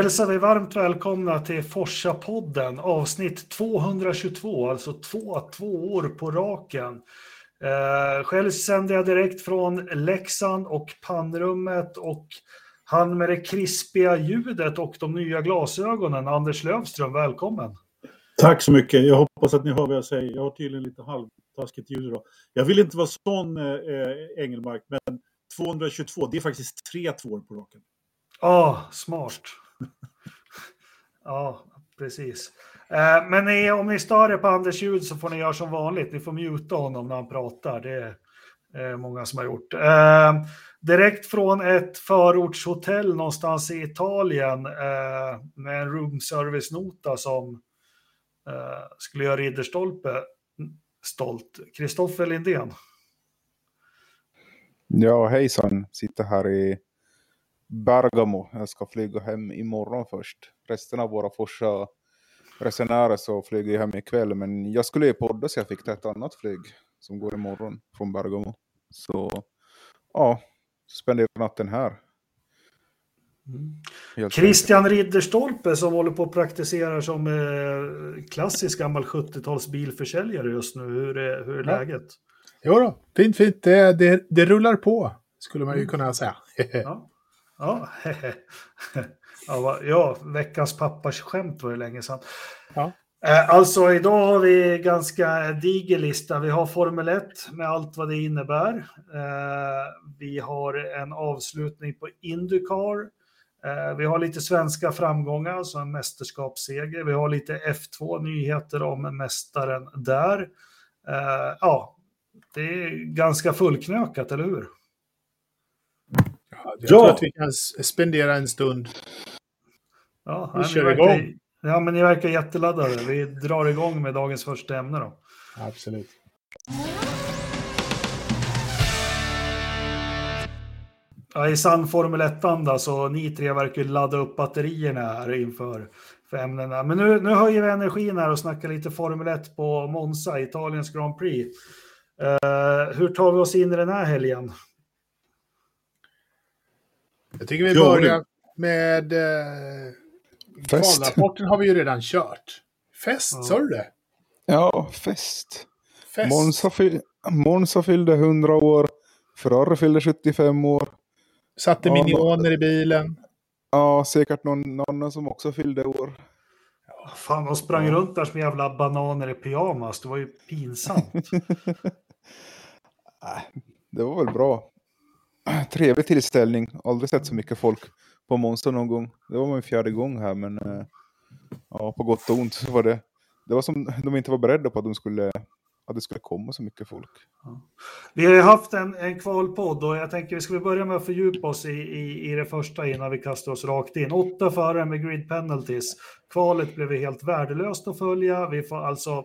Hälsar vi varmt välkomna till Forsa-podden, avsnitt 222, alltså två tvåor på raken. Eh, själv sänder jag direkt från Leksand och pannrummet och han med det krispiga ljudet och de nya glasögonen, Anders Lövström, välkommen. Tack så mycket. Jag hoppas att ni hör vad jag säger. Jag har tydligen lite halvtaskigt ljud idag. Jag vill inte vara sån, eh, Engelmark, men 222, det är faktiskt tre tvåor på raken. Ja, oh, smart ja, precis. Eh, men ni, om ni stör er på Anders ljud så får ni göra som vanligt. Ni får muta honom när han pratar. Det är många som har gjort. Eh, direkt från ett förortshotell någonstans i Italien eh, med en roomservice-nota som skulle göra Ridderstolpe stolt. Kristoffer Lindén. Ja, hejsan. Sitter här i Bergamo. Jag ska flyga hem imorgon först. Resten av våra Forsa resenärer så flyger jag hem ikväll. Men jag skulle ju podda så jag fick ta ett annat flyg som går imorgon från Bergamo. Så ja, spenderar natten här. Mm. Christian Ridderstolpe som håller på att praktisera som eh, klassisk gammal 70-tals bilförsäljare just nu. Hur är, hur är ja. läget? Jo då, fint fint. Det, det, det rullar på skulle man ju mm. kunna säga. ja. Ja, ja, veckans pappas skämt var det länge sedan. Ja. Eh, alltså idag har vi ganska diger lista. Vi har Formel 1 med allt vad det innebär. Eh, vi har en avslutning på Indycar. Eh, vi har lite svenska framgångar, alltså en mästerskapsseger. Vi har lite F2 nyheter om mästaren där. Ja, det är ganska fullknökat, eller hur? Jag ja. tror att vi kan spendera en stund. Ja, vi kör verkar, igång. Ja, men ni verkar jätteladdade. Vi drar igång med dagens första ämne då. Absolut. Ja, I sann Formel 1-anda så ni tre verkar ladda upp batterierna här inför för ämnena. Men nu, nu höjer vi energin här och snackar lite Formel 1 på Monza, Italiens Grand Prix. Uh, hur tar vi oss in i den här helgen? Jag tycker vi börjar med... Eh, fest. Kvalrapporten har vi ju redan kört. Fest, ja. sa du det? Ja, fest. fest. Monza, fyll, Monza fyllde 100 år. Ferrari fyllde 75 år. Satte ja, minioner i bilen. Ja, säkert någon annan som också fyllde år. Ja, fan, de sprang ja. runt där som jävla bananer i pyjamas. Det var ju pinsamt. det var väl bra trevlig tillställning. Aldrig sett så mycket folk på Monster någon gång. Det var min fjärde gång här, men eh, ja, på gott och ont så var det. Det var som de inte var beredda på att, de skulle, att det skulle komma så mycket folk. Ja. Vi har ju haft en, en kvalpodd och jag tänker vi ska börja med att fördjupa oss i, i, i det första innan vi kastar oss rakt in. Åtta förare med grid penalties. Kvalet blev helt värdelöst att följa. Vi får alltså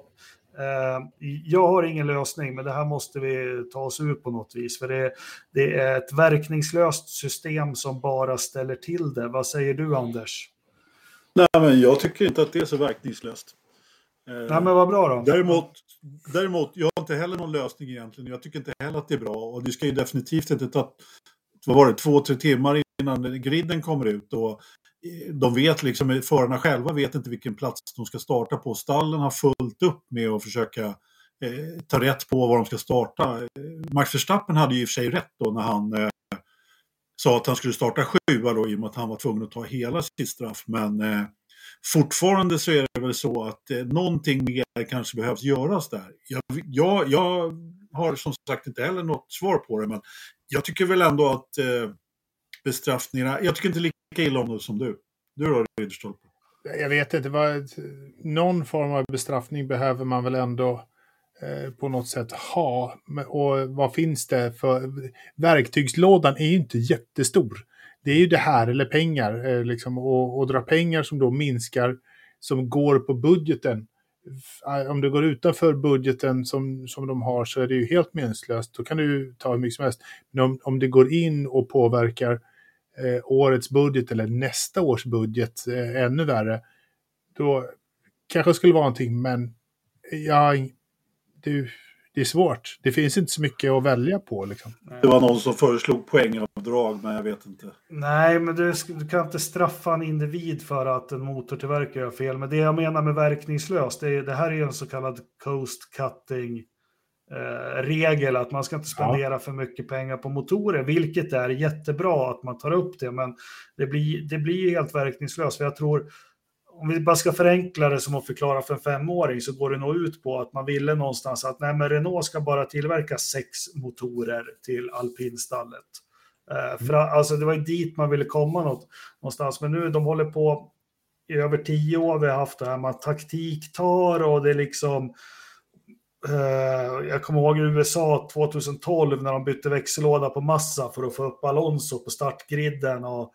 jag har ingen lösning, men det här måste vi ta oss ur på något vis. För det, det, är ett verkningslöst system som bara ställer till det. Vad säger du, Anders? Nej, men jag tycker inte att det är så verkningslöst. Eh, Nej, men vad bra då. Däremot, däremot, jag har inte heller någon lösning egentligen. Jag tycker inte heller att det är bra. Och det ska ju definitivt inte ta, vad var det, två, tre timmar innan griden kommer ut. Och de vet liksom, förarna själva vet inte vilken plats de ska starta på. Stallen har fullt upp med att försöka eh, ta rätt på var de ska starta. Max Verstappen hade ju i och för sig rätt då när han eh, sa att han skulle starta sjua då i och med att han var tvungen att ta hela sitt straff. Men eh, fortfarande så är det väl så att eh, någonting mer kanske behövs göras där. Jag, jag, jag har som sagt inte heller något svar på det, men jag tycker väl ändå att eh, bestraffningarna, jag tycker inte lika illa om det som du. Du då, Ridderstolpe? Jag vet inte, vad, någon form av bestraffning behöver man väl ändå eh, på något sätt ha. Och vad finns det för... Verktygslådan är ju inte jättestor. Det är ju det här eller pengar, eh, liksom, och, och dra pengar som då minskar, som går på budgeten. Om det går utanför budgeten som, som de har så är det ju helt meningslöst. Då kan du ta hur mycket som helst. Men om, om det går in och påverkar eh, årets budget eller nästa års budget eh, ännu värre, då kanske det skulle vara någonting, men jag, det, det är svårt. Det finns inte så mycket att välja på. Liksom. Det var någon som föreslog poängavdrag, men jag vet inte. Nej, men du, du, kan inte straffa en individ för att en motortillverkare gör fel. Men det jag menar med verkningslöst, det, är, det här är en så kallad coast cutting eh, regel, att man ska inte spendera ja. för mycket pengar på motorer, vilket är jättebra att man tar upp det, men det blir, det blir helt verkningslöst. För jag tror om vi bara ska förenkla det som att förklara för en femåring så går det nog ut på att man ville någonstans att nej, men Renault ska bara tillverka sex motorer till alpinstallet. Uh, för, alltså, det var ju dit man ville komma något, någonstans, men nu de håller på i över tio år. Vi har haft det här med taktiktar och det är liksom jag kommer ihåg i USA 2012 när de bytte växellåda på massa för att få upp Alonso på startgriden och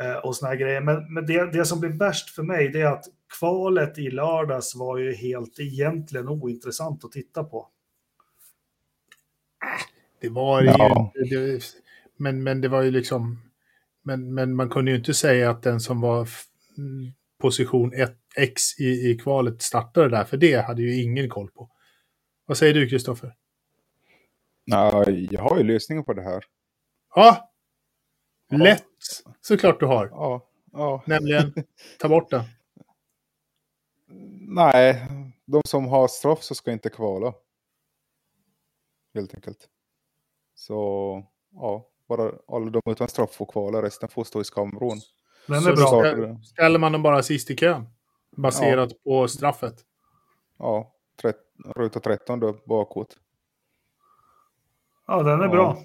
Eh, och såna här grejer. Men, men det, det som blir värst för mig det är att kvalet i lördags var ju helt egentligen ointressant att titta på. Det var ju ja. det, men, men det var ju liksom, men, men man kunde ju inte säga att den som var position 1x i, i kvalet startade där, för det hade ju ingen koll på. Vad säger du, Kristoffer? Ja, jag har ju lösningen på det här. Ja, lätt såklart du har. Ja. ja. Nämligen, ta bort den. Nej, de som har straff så ska inte kvala. Helt enkelt. Så, ja, bara alla de utan straff får kvala, resten får stå i skamvrån. Den är bra. Ställer, man dem bara sist i kön? Baserat ja. på straffet? Ja, ruta 13 då bakåt. Ja, den är ja. bra.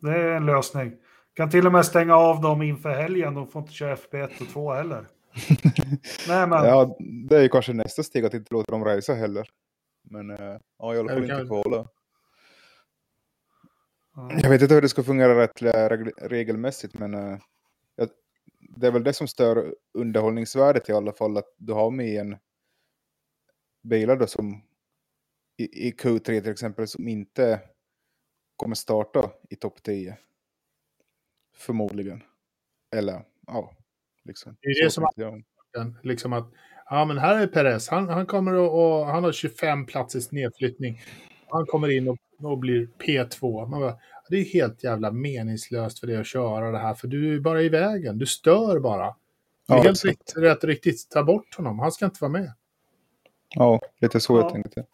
Det är en lösning. Kan till och med stänga av dem inför helgen. De får inte köra FP1 och 2 heller. Nej, men... Ja, det är ju kanske nästa steg att inte låta dem resa heller. Men äh, ja, i alla fall inte kvala. Jag vet inte hur det ska fungera rätt regelmässigt, men äh, det är väl det som stör underhållningsvärdet i alla fall, att du har med en bilar då som i, i Q3 till exempel som inte kommer starta i topp 10. Förmodligen. Eller, ja. Liksom. Det är det som är liksom att, ja men här är Perez, han, han kommer och, och han har 25 platsers nedflyttning. Han kommer in och, och blir P2. Man bara, det är helt jävla meningslöst för dig att köra det här, för du är bara i vägen. Du stör bara. Det är ja, helt riktigt, rätt riktigt, ta bort honom. Han ska inte vara med. Ja, lite så ja. jag tänkte.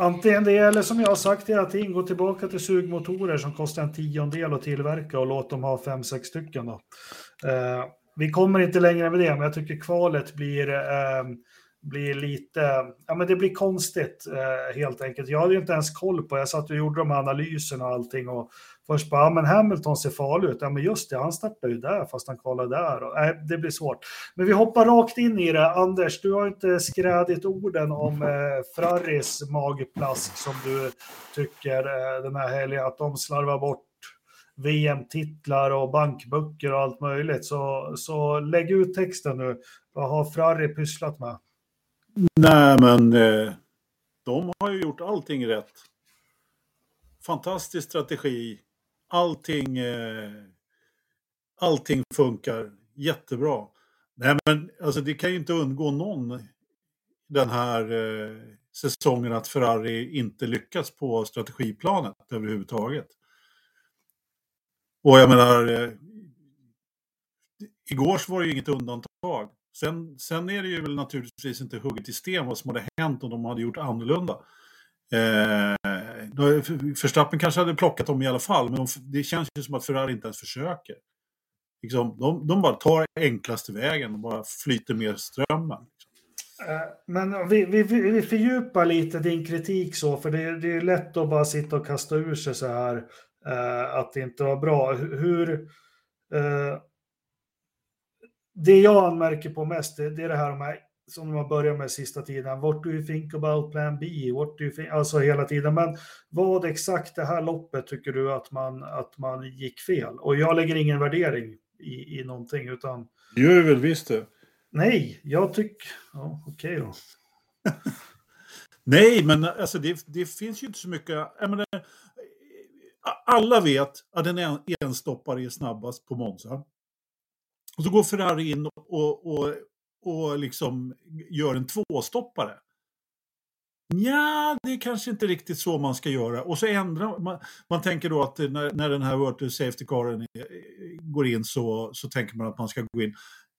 Antingen det eller som jag har sagt hela tiden, gå tillbaka till sugmotorer som kostar en tiondel att tillverka och låt dem ha fem, sex stycken. Då. Eh, vi kommer inte längre med det, men jag tycker kvalet blir, eh, blir lite, ja men det blir konstigt eh, helt enkelt. Jag hade ju inte ens koll på, jag satt och gjorde de här analyserna och allting och Först bara, ja, men Hamilton ser farlig ut. Ja, men just det, han startade ju där fast han kvalade där. Och, nej, det blir svårt. Men vi hoppar rakt in i det. Anders, du har inte skrädit orden om eh, Ferraris magplask som du tycker eh, den här helgen, att de slarvar bort VM-titlar och bankböcker och allt möjligt. Så, så lägg ut texten nu. Vad har Ferrari pysslat med? Nej, men eh, de har ju gjort allting rätt. Fantastisk strategi allting, eh, allting funkar jättebra. Nej, men alltså, det kan ju inte undgå någon den här eh, säsongen att Ferrari inte lyckas på strategiplanet överhuvudtaget. Och jag menar, eh, igår så var det ju inget undantag. Sen, sen är det ju väl naturligtvis inte hugget i sten vad som hade hänt om de hade gjort annorlunda. Eh, Förstappen kanske hade plockat dem i alla fall, men de, det känns ju som att Ferrari inte ens försöker. Liksom, de, de bara tar enklaste vägen och bara flyter med strömmen. Liksom. Eh, men vi, vi, vi fördjupar lite din kritik så, för det, det är lätt att bara sitta och kasta ur sig så här eh, att det inte var bra. Hur... Eh, det jag anmärker på mest, det, det är det här med som de har börjat med sista tiden. What do you think about plan B? What do you think? Alltså hela tiden. Men vad exakt det här loppet tycker du att man, att man gick fel? Och jag lägger ingen värdering i, i någonting utan... Det gör du väl visst det? Nej, jag tycker... Ja, okej okay då. Nej, men alltså det, det, finns ju inte så mycket... Menar, alla vet att en enstoppare är snabbast på Monza. Och så går Ferrari in och, och, och liksom gör en tvåstoppare. Ja, det är kanske inte riktigt så man ska göra. Och så ändrar man, man tänker då att när, när den här Virtual Safety Caren eh, går in så, så tänker man att man ska gå in.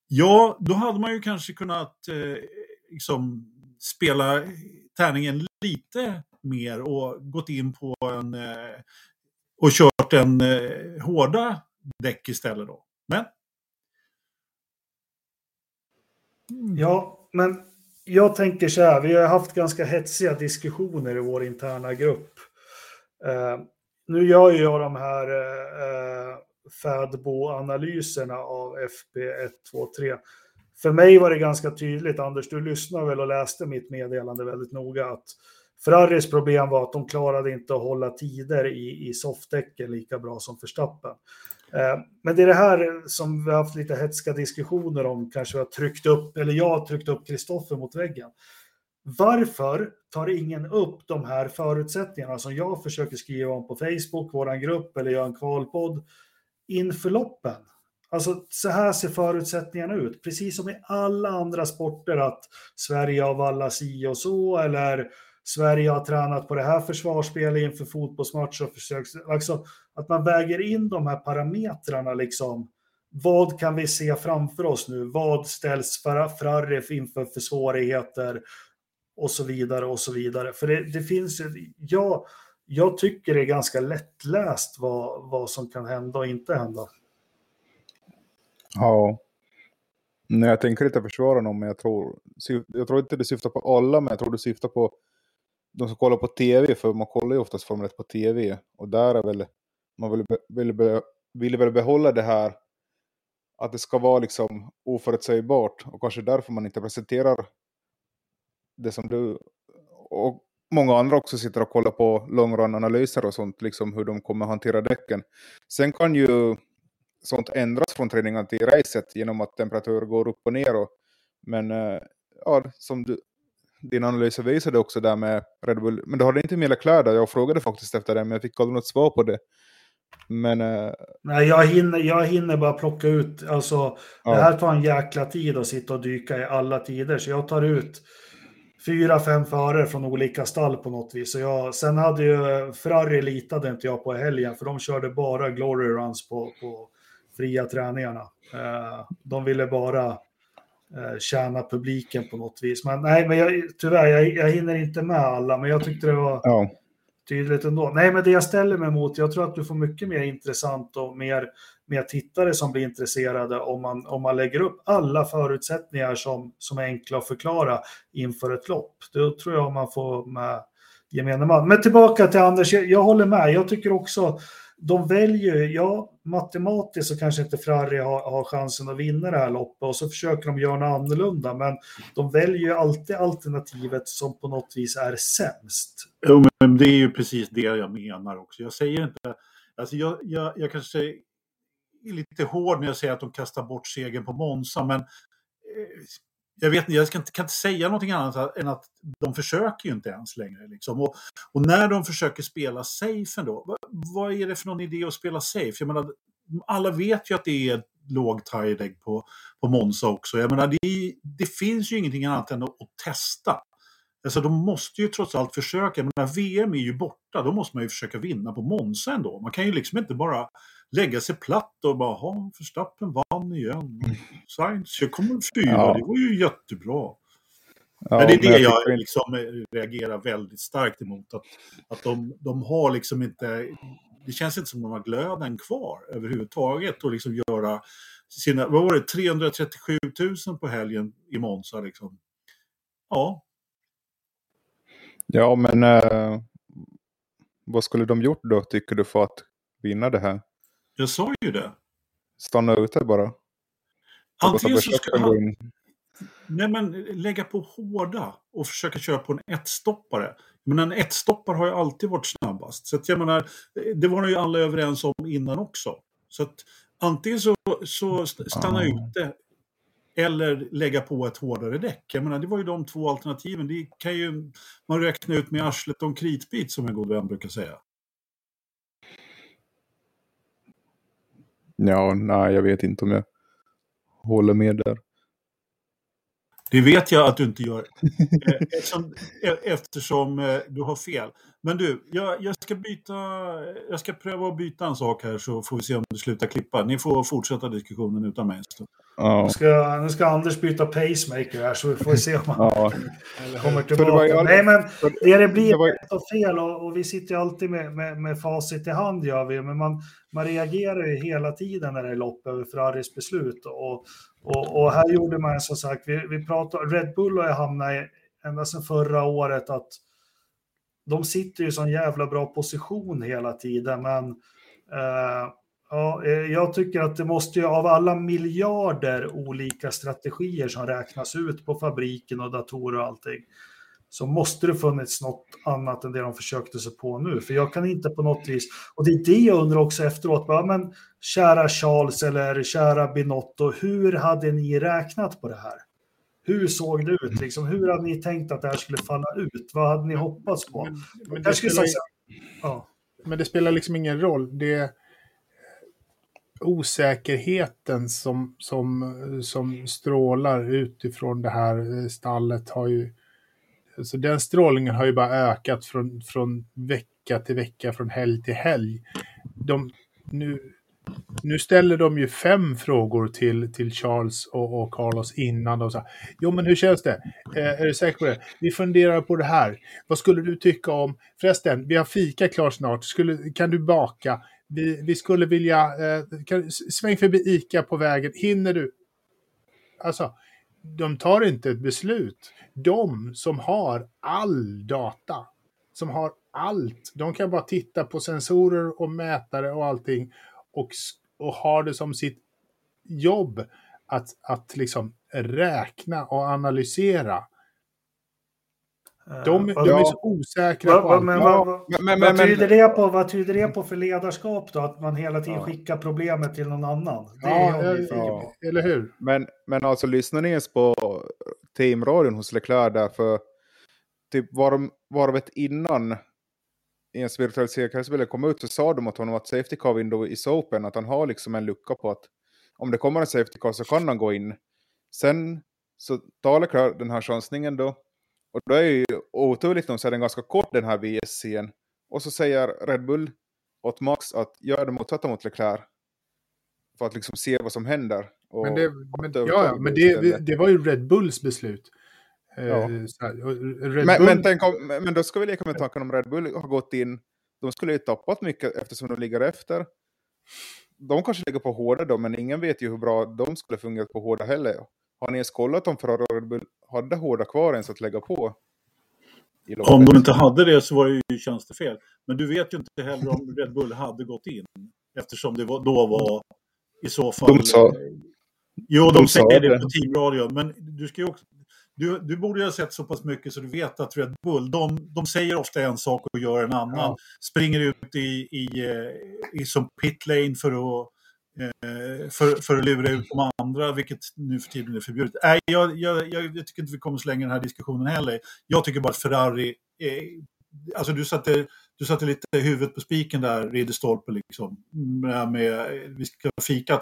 Ja, då hade man ju kanske kunnat eh, liksom spela tärningen lite mer och gått in på en eh, och kört en eh, hårda däck istället då. Men Mm. Ja, men jag tänker så här, vi har haft ganska hetsiga diskussioner i vår interna grupp. Eh, nu gör jag de här eh, Fädbo-analyserna av FP1, 2, 3. För mig var det ganska tydligt, Anders, du lyssnade väl och läste mitt meddelande väldigt noga, att Ferraris problem var att de klarade inte att hålla tider i, i softdäcken lika bra som Verstappen. Eh, men det är det här som vi har haft lite hetska diskussioner om, kanske vi har tryckt upp, eller jag har tryckt upp Kristoffer mot väggen. Varför tar ingen upp de här förutsättningarna som jag försöker skriva om på Facebook, våran grupp eller gör en kvalpodd inför loppen? Alltså så här ser förutsättningarna ut, precis som i alla andra sporter att Sverige har vallat si och så eller Sverige har tränat på det här försvarsspelet inför fotbollsmatcher och försök. alltså att man väger in de här parametrarna liksom. Vad kan vi se framför oss nu? Vad ställs Ferrari inför för svårigheter? Och så vidare och så vidare. För det, det finns, ju... jag tycker det är ganska lättläst vad, vad som kan hända och inte hända. Ja. Nej, jag tänker inte försvara någon, men jag tror, jag tror inte det syftar på alla, men jag tror det syftar på de som kollar på tv, för man kollar ju oftast Formel 1 på tv, och där är väl, man vill, vill, vill väl behålla det här, att det ska vara liksom oförutsägbart, och kanske därför man inte presenterar det som du, och många andra också sitter och kollar på long och sånt, liksom hur de kommer hantera däcken. Sen kan ju sånt ändras från träningen till racet genom att temperatur går upp och ner. Och, men eh, ja, som du, din analys visade också där med Red Bull, men du hade inte med kläder. Jag frågade faktiskt efter det, men jag fick aldrig något svar på det. Men... Uh... Nej, jag hinner, jag hinner bara plocka ut, alltså ja. det här tar en jäkla tid att sitta och dyka i alla tider, så jag tar ut fyra, fem förare från olika stall på något vis. Så jag, sen hade ju Ferrari litade inte jag på helgen, för de körde bara glory runs på, på fria träningarna. Uh, de ville bara Eh, tjäna publiken på något vis. Men nej, men jag, tyvärr, jag, jag hinner inte med alla, men jag tyckte det var ja. tydligt ändå. Nej, men det jag ställer mig mot, jag tror att du får mycket mer intressant och mer, mer tittare som blir intresserade om man, om man lägger upp alla förutsättningar som, som är enkla att förklara inför ett lopp. Då tror jag man får med gemene man. Men tillbaka till Anders, jag, jag håller med. Jag tycker också de väljer, ja, matematiskt så kanske inte Ferrari har, har, chansen att vinna det här loppet och så försöker de göra något annorlunda, men de väljer ju alltid alternativet som på något vis är sämst. Jo, men det är ju precis det jag menar också. Jag säger inte, alltså jag, jag, jag kanske är lite hård när jag säger att de kastar bort segern på Monza, men eh, jag, vet, jag kan, kan inte säga någonting annat än att de försöker ju inte ens längre. Liksom. Och, och, när de försöker spela safe ändå, vad, vad, är det för någon idé att spela safe? Jag menar, alla vet ju att det är låg tiredeg på, på Monza också. Jag menar, det, det finns ju ingenting annat än att, att testa. Alltså de måste ju trots allt försöka. Men när VM är ju borta, då måste man ju försöka vinna på Monza ändå. Man kan ju liksom inte bara lägga sig platt och bara, ha Förstappen vann igen. Sainz, jag kommer fyra, ja. det var ju jättebra. Ja, men det är det jag, jag liksom reagerar väldigt starkt emot. Att, att de, de har liksom inte, det känns inte som de har glöden kvar överhuvudtaget och liksom göra sina, vad var det, 337 000 på helgen i Monza liksom. Ja. Ja, men äh, vad skulle de gjort då, tycker du, för att vinna det här? Jag sa ju det. Stanna ute bara. Antingen så ska han... Nej, men lägga på hårda och försöka köra på en ettstoppare. Men en ettstoppare har ju alltid varit snabbast. Så att jag menar, det var ju alla överens om innan också. Så att antingen så, så stanna ah. ute eller lägga på ett hårdare däck. Jag menar, det var ju de två alternativen. Det kan ju man räkna ut med arslet och en kritbit som en god vän brukar säga. Ja, nej, jag vet inte om jag håller med där. Det vet jag att du inte gör. Eh, eftersom, eh, eftersom eh, du har fel. Men du, jag, jag, ska byta, jag ska pröva att byta en sak här så får vi se om du slutar klippa. Ni får fortsätta diskussionen utan mig. Ja. Nu, ska, nu ska Anders byta pacemaker här så vi får se om han ja. kommer tillbaka. All... Nej, men det, det blir det var... och fel och, och, vi sitter ju alltid med, med, med facit i hand gör vi. Men man, man reagerar ju hela tiden när det är lopp över Ferraris beslut. Och, och, och, här gjorde man som sagt, vi, vi pratar, Red Bull har hamnat i, ända sedan förra året att de sitter ju i sån jävla bra position hela tiden, men eh, ja, eh, jag tycker att det måste ju av alla miljarder olika strategier som räknas ut på fabriken och datorer och allting, så måste det funnits något annat än det de försökte sig på nu. För jag kan inte på något vis, och det är det jag undrar också efteråt, bara, men kära Charles eller kära Binotto, hur hade ni räknat på det här? Hur såg det ut? Liksom, hur hade ni tänkt att det här skulle falla ut? Vad hade ni hoppats på? Men, men, det, spelar, ja. men det spelar liksom ingen roll. Det osäkerheten som, som, som strålar utifrån det här stallet har ju så den strålningen har ju bara ökat från, från vecka till vecka, från helg till helg. De, nu, nu ställer de ju fem frågor till, till Charles och, och Carlos innan. de sa jo, men hur känns det? Eh, är du säker på det? Vi funderar på det här. Vad skulle du tycka om... Förresten, vi har fika klart snart. Skulle, kan du baka? Vi, vi skulle vilja... Eh, kan, sväng förbi Ica på vägen. Hinner du? Alltså, de tar inte ett beslut. De som har all data, som har allt, de kan bara titta på sensorer och mätare och allting och, och har det som sitt jobb att, att liksom räkna och analysera. De, uh, de är så osäkra va, va, på men, va, men, vad, tyder det på, vad tyder det på för ledarskap då? Att man hela tiden ja. skickar problemet till någon annan? Det ja, är ja, eller hur? Men, men alltså lyssnar ni ens på teamradion hos Leclerc där för typ var, varvet innan ens säkerhetsbild kom ut så sa de åt honom att safety car window is open, att han har liksom en lucka på att om det kommer en safety car så kan han gå in. Sen så tar Leclerc den här chansningen då, och då är ju oturligt nog så är den ganska kort den här VSCn. Och så säger Red Bull åt Max att gör det motsatta mot Leclerc. För att liksom se vad som händer. men det, men, ja, ja, men det, det var ju Red Bulls beslut. Ja. Eh, men, Bull... men, tänk om, men då ska vi leka med tanken om Red Bull har gått in. De skulle ju tappat mycket eftersom de ligger efter. De kanske ligger på hårda då, men ingen vet ju hur bra de skulle fungera på hårda heller. Har ni ens kollat om Ferrari och Red Bull hade hårda kvar ens att lägga på? Om de inte hade det så var det ju tjänstefel. Men du vet ju inte heller om Red Bull hade gått in. Eftersom det var, då var i så fall... De sa, jo, de, de säger det på teamradion. Men du ska också, du, du borde ju ha sett så pass mycket så du vet att Red Bull, de, de säger ofta en sak och gör en annan. Ja. Springer ut i, i, eh, i som pit lane för att, Eh, för, för att lura ut de andra, vilket nu för tiden är förbjudet. Nej, jag, jag, jag, tycker inte vi kommer så länge i den här diskussionen heller. Jag tycker bara att Ferrari är, Alltså du satte, du satte lite huvudet på spiken där, Ridderstolpe, liksom. Mm, med, med, vi ska fika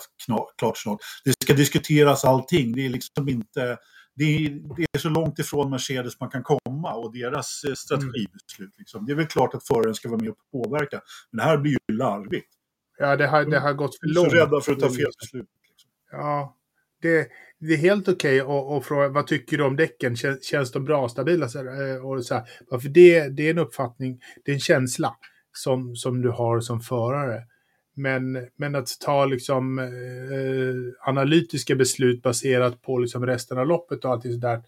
klart snart. Det ska diskuteras allting. Det är liksom inte det är, det är, så långt ifrån Mercedes man kan komma och deras eh, strategibeslut. Liksom. Det är väl klart att föraren ska vara med och påverka, men det här blir ju larvigt. Ja, det har, det har gått för långt. Så rädda för att ta fel beslut. Liksom. Ja, det, det, är helt okej okay att fråga vad tycker du om däcken? Känns, känns de bra, stabila? Här, och så här. För det, det är en uppfattning, det är en känsla som, som du har som förare. Men, men att ta liksom, eh, analytiska beslut baserat på liksom resten av loppet och allt sådär.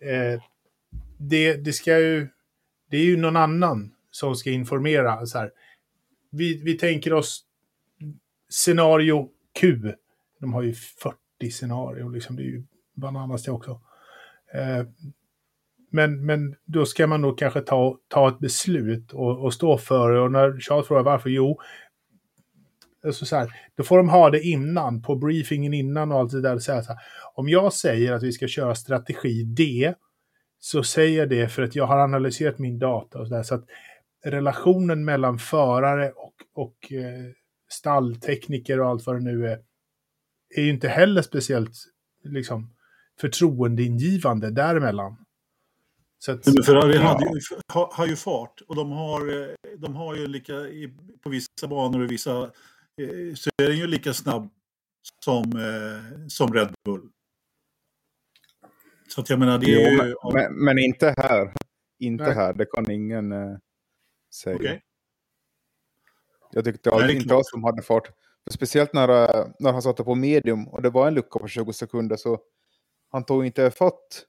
Eh, det, det, ska ju, det är ju någon annan som ska informera. Så här. Vi, vi tänker oss scenario Q. De har ju 40 scenarier, liksom, det är ju bananas det också. Eh, men, men då ska man nog kanske ta, ta ett beslut och, och stå för det. Och när Charles frågar varför, jo, alltså så här, då får de ha det innan, på briefingen innan och allt det där. Så här, så här, om jag säger att vi ska köra strategi D, så säger jag det för att jag har analyserat min data och så där. Så att relationen mellan förare och, och eh, stalltekniker och allt vad det nu är, är ju inte heller speciellt liksom, förtroendeingivande däremellan. Så att, men Ferrari ja. hade ju, har, har, ju fart och de har, eh, de har ju lika, på vissa banor och vissa, eh, så är den ju lika snabb som, eh, som Red Bull. Så att jag menar, det är jo, ju... Men, men, inte här. Inte Nej. här, det kan ingen eh, säga. Okay. Jag tyckte Nej, inte alls de hade fart. För speciellt när, när han satte på medium och det var en lucka på 20 sekunder så han tog inte fatt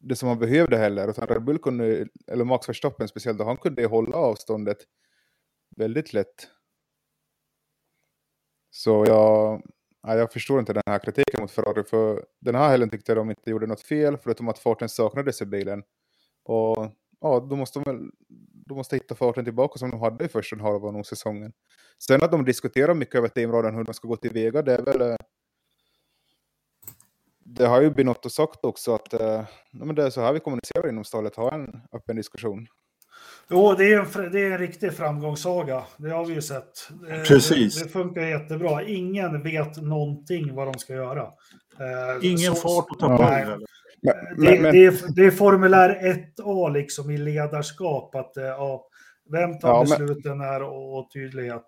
det som han behövde heller. Utan Red Bull kunde, eller Max Verstappen speciellt, då, han kunde hålla avståndet väldigt lätt. Så jag, ja, jag förstår inte den här kritiken mot Ferrari. För den här helgen tyckte jag de inte gjorde något fel, förutom att farten saknades i bilen. Och ja, då måste de väl de måste hitta farten tillbaka som de hade i första halvan av säsongen. Sen att de diskuterar mycket över teamraden hur de ska gå tillväga, det är väl... Eh, det har ju Binotto sagt också att eh, men det är så här vi kommunicerar inom stallet, ha en öppen diskussion. Jo, det är, en, det är en riktig framgångssaga. Det har vi ju sett. Precis. Det, det funkar jättebra. Ingen vet någonting vad de ska göra. Eh, Ingen så, fart att ta på. Men, det, men... Det, är, det är formulär 1A liksom i ledarskap. Att, ja, vem tar ja, besluten men... här och tydlighet.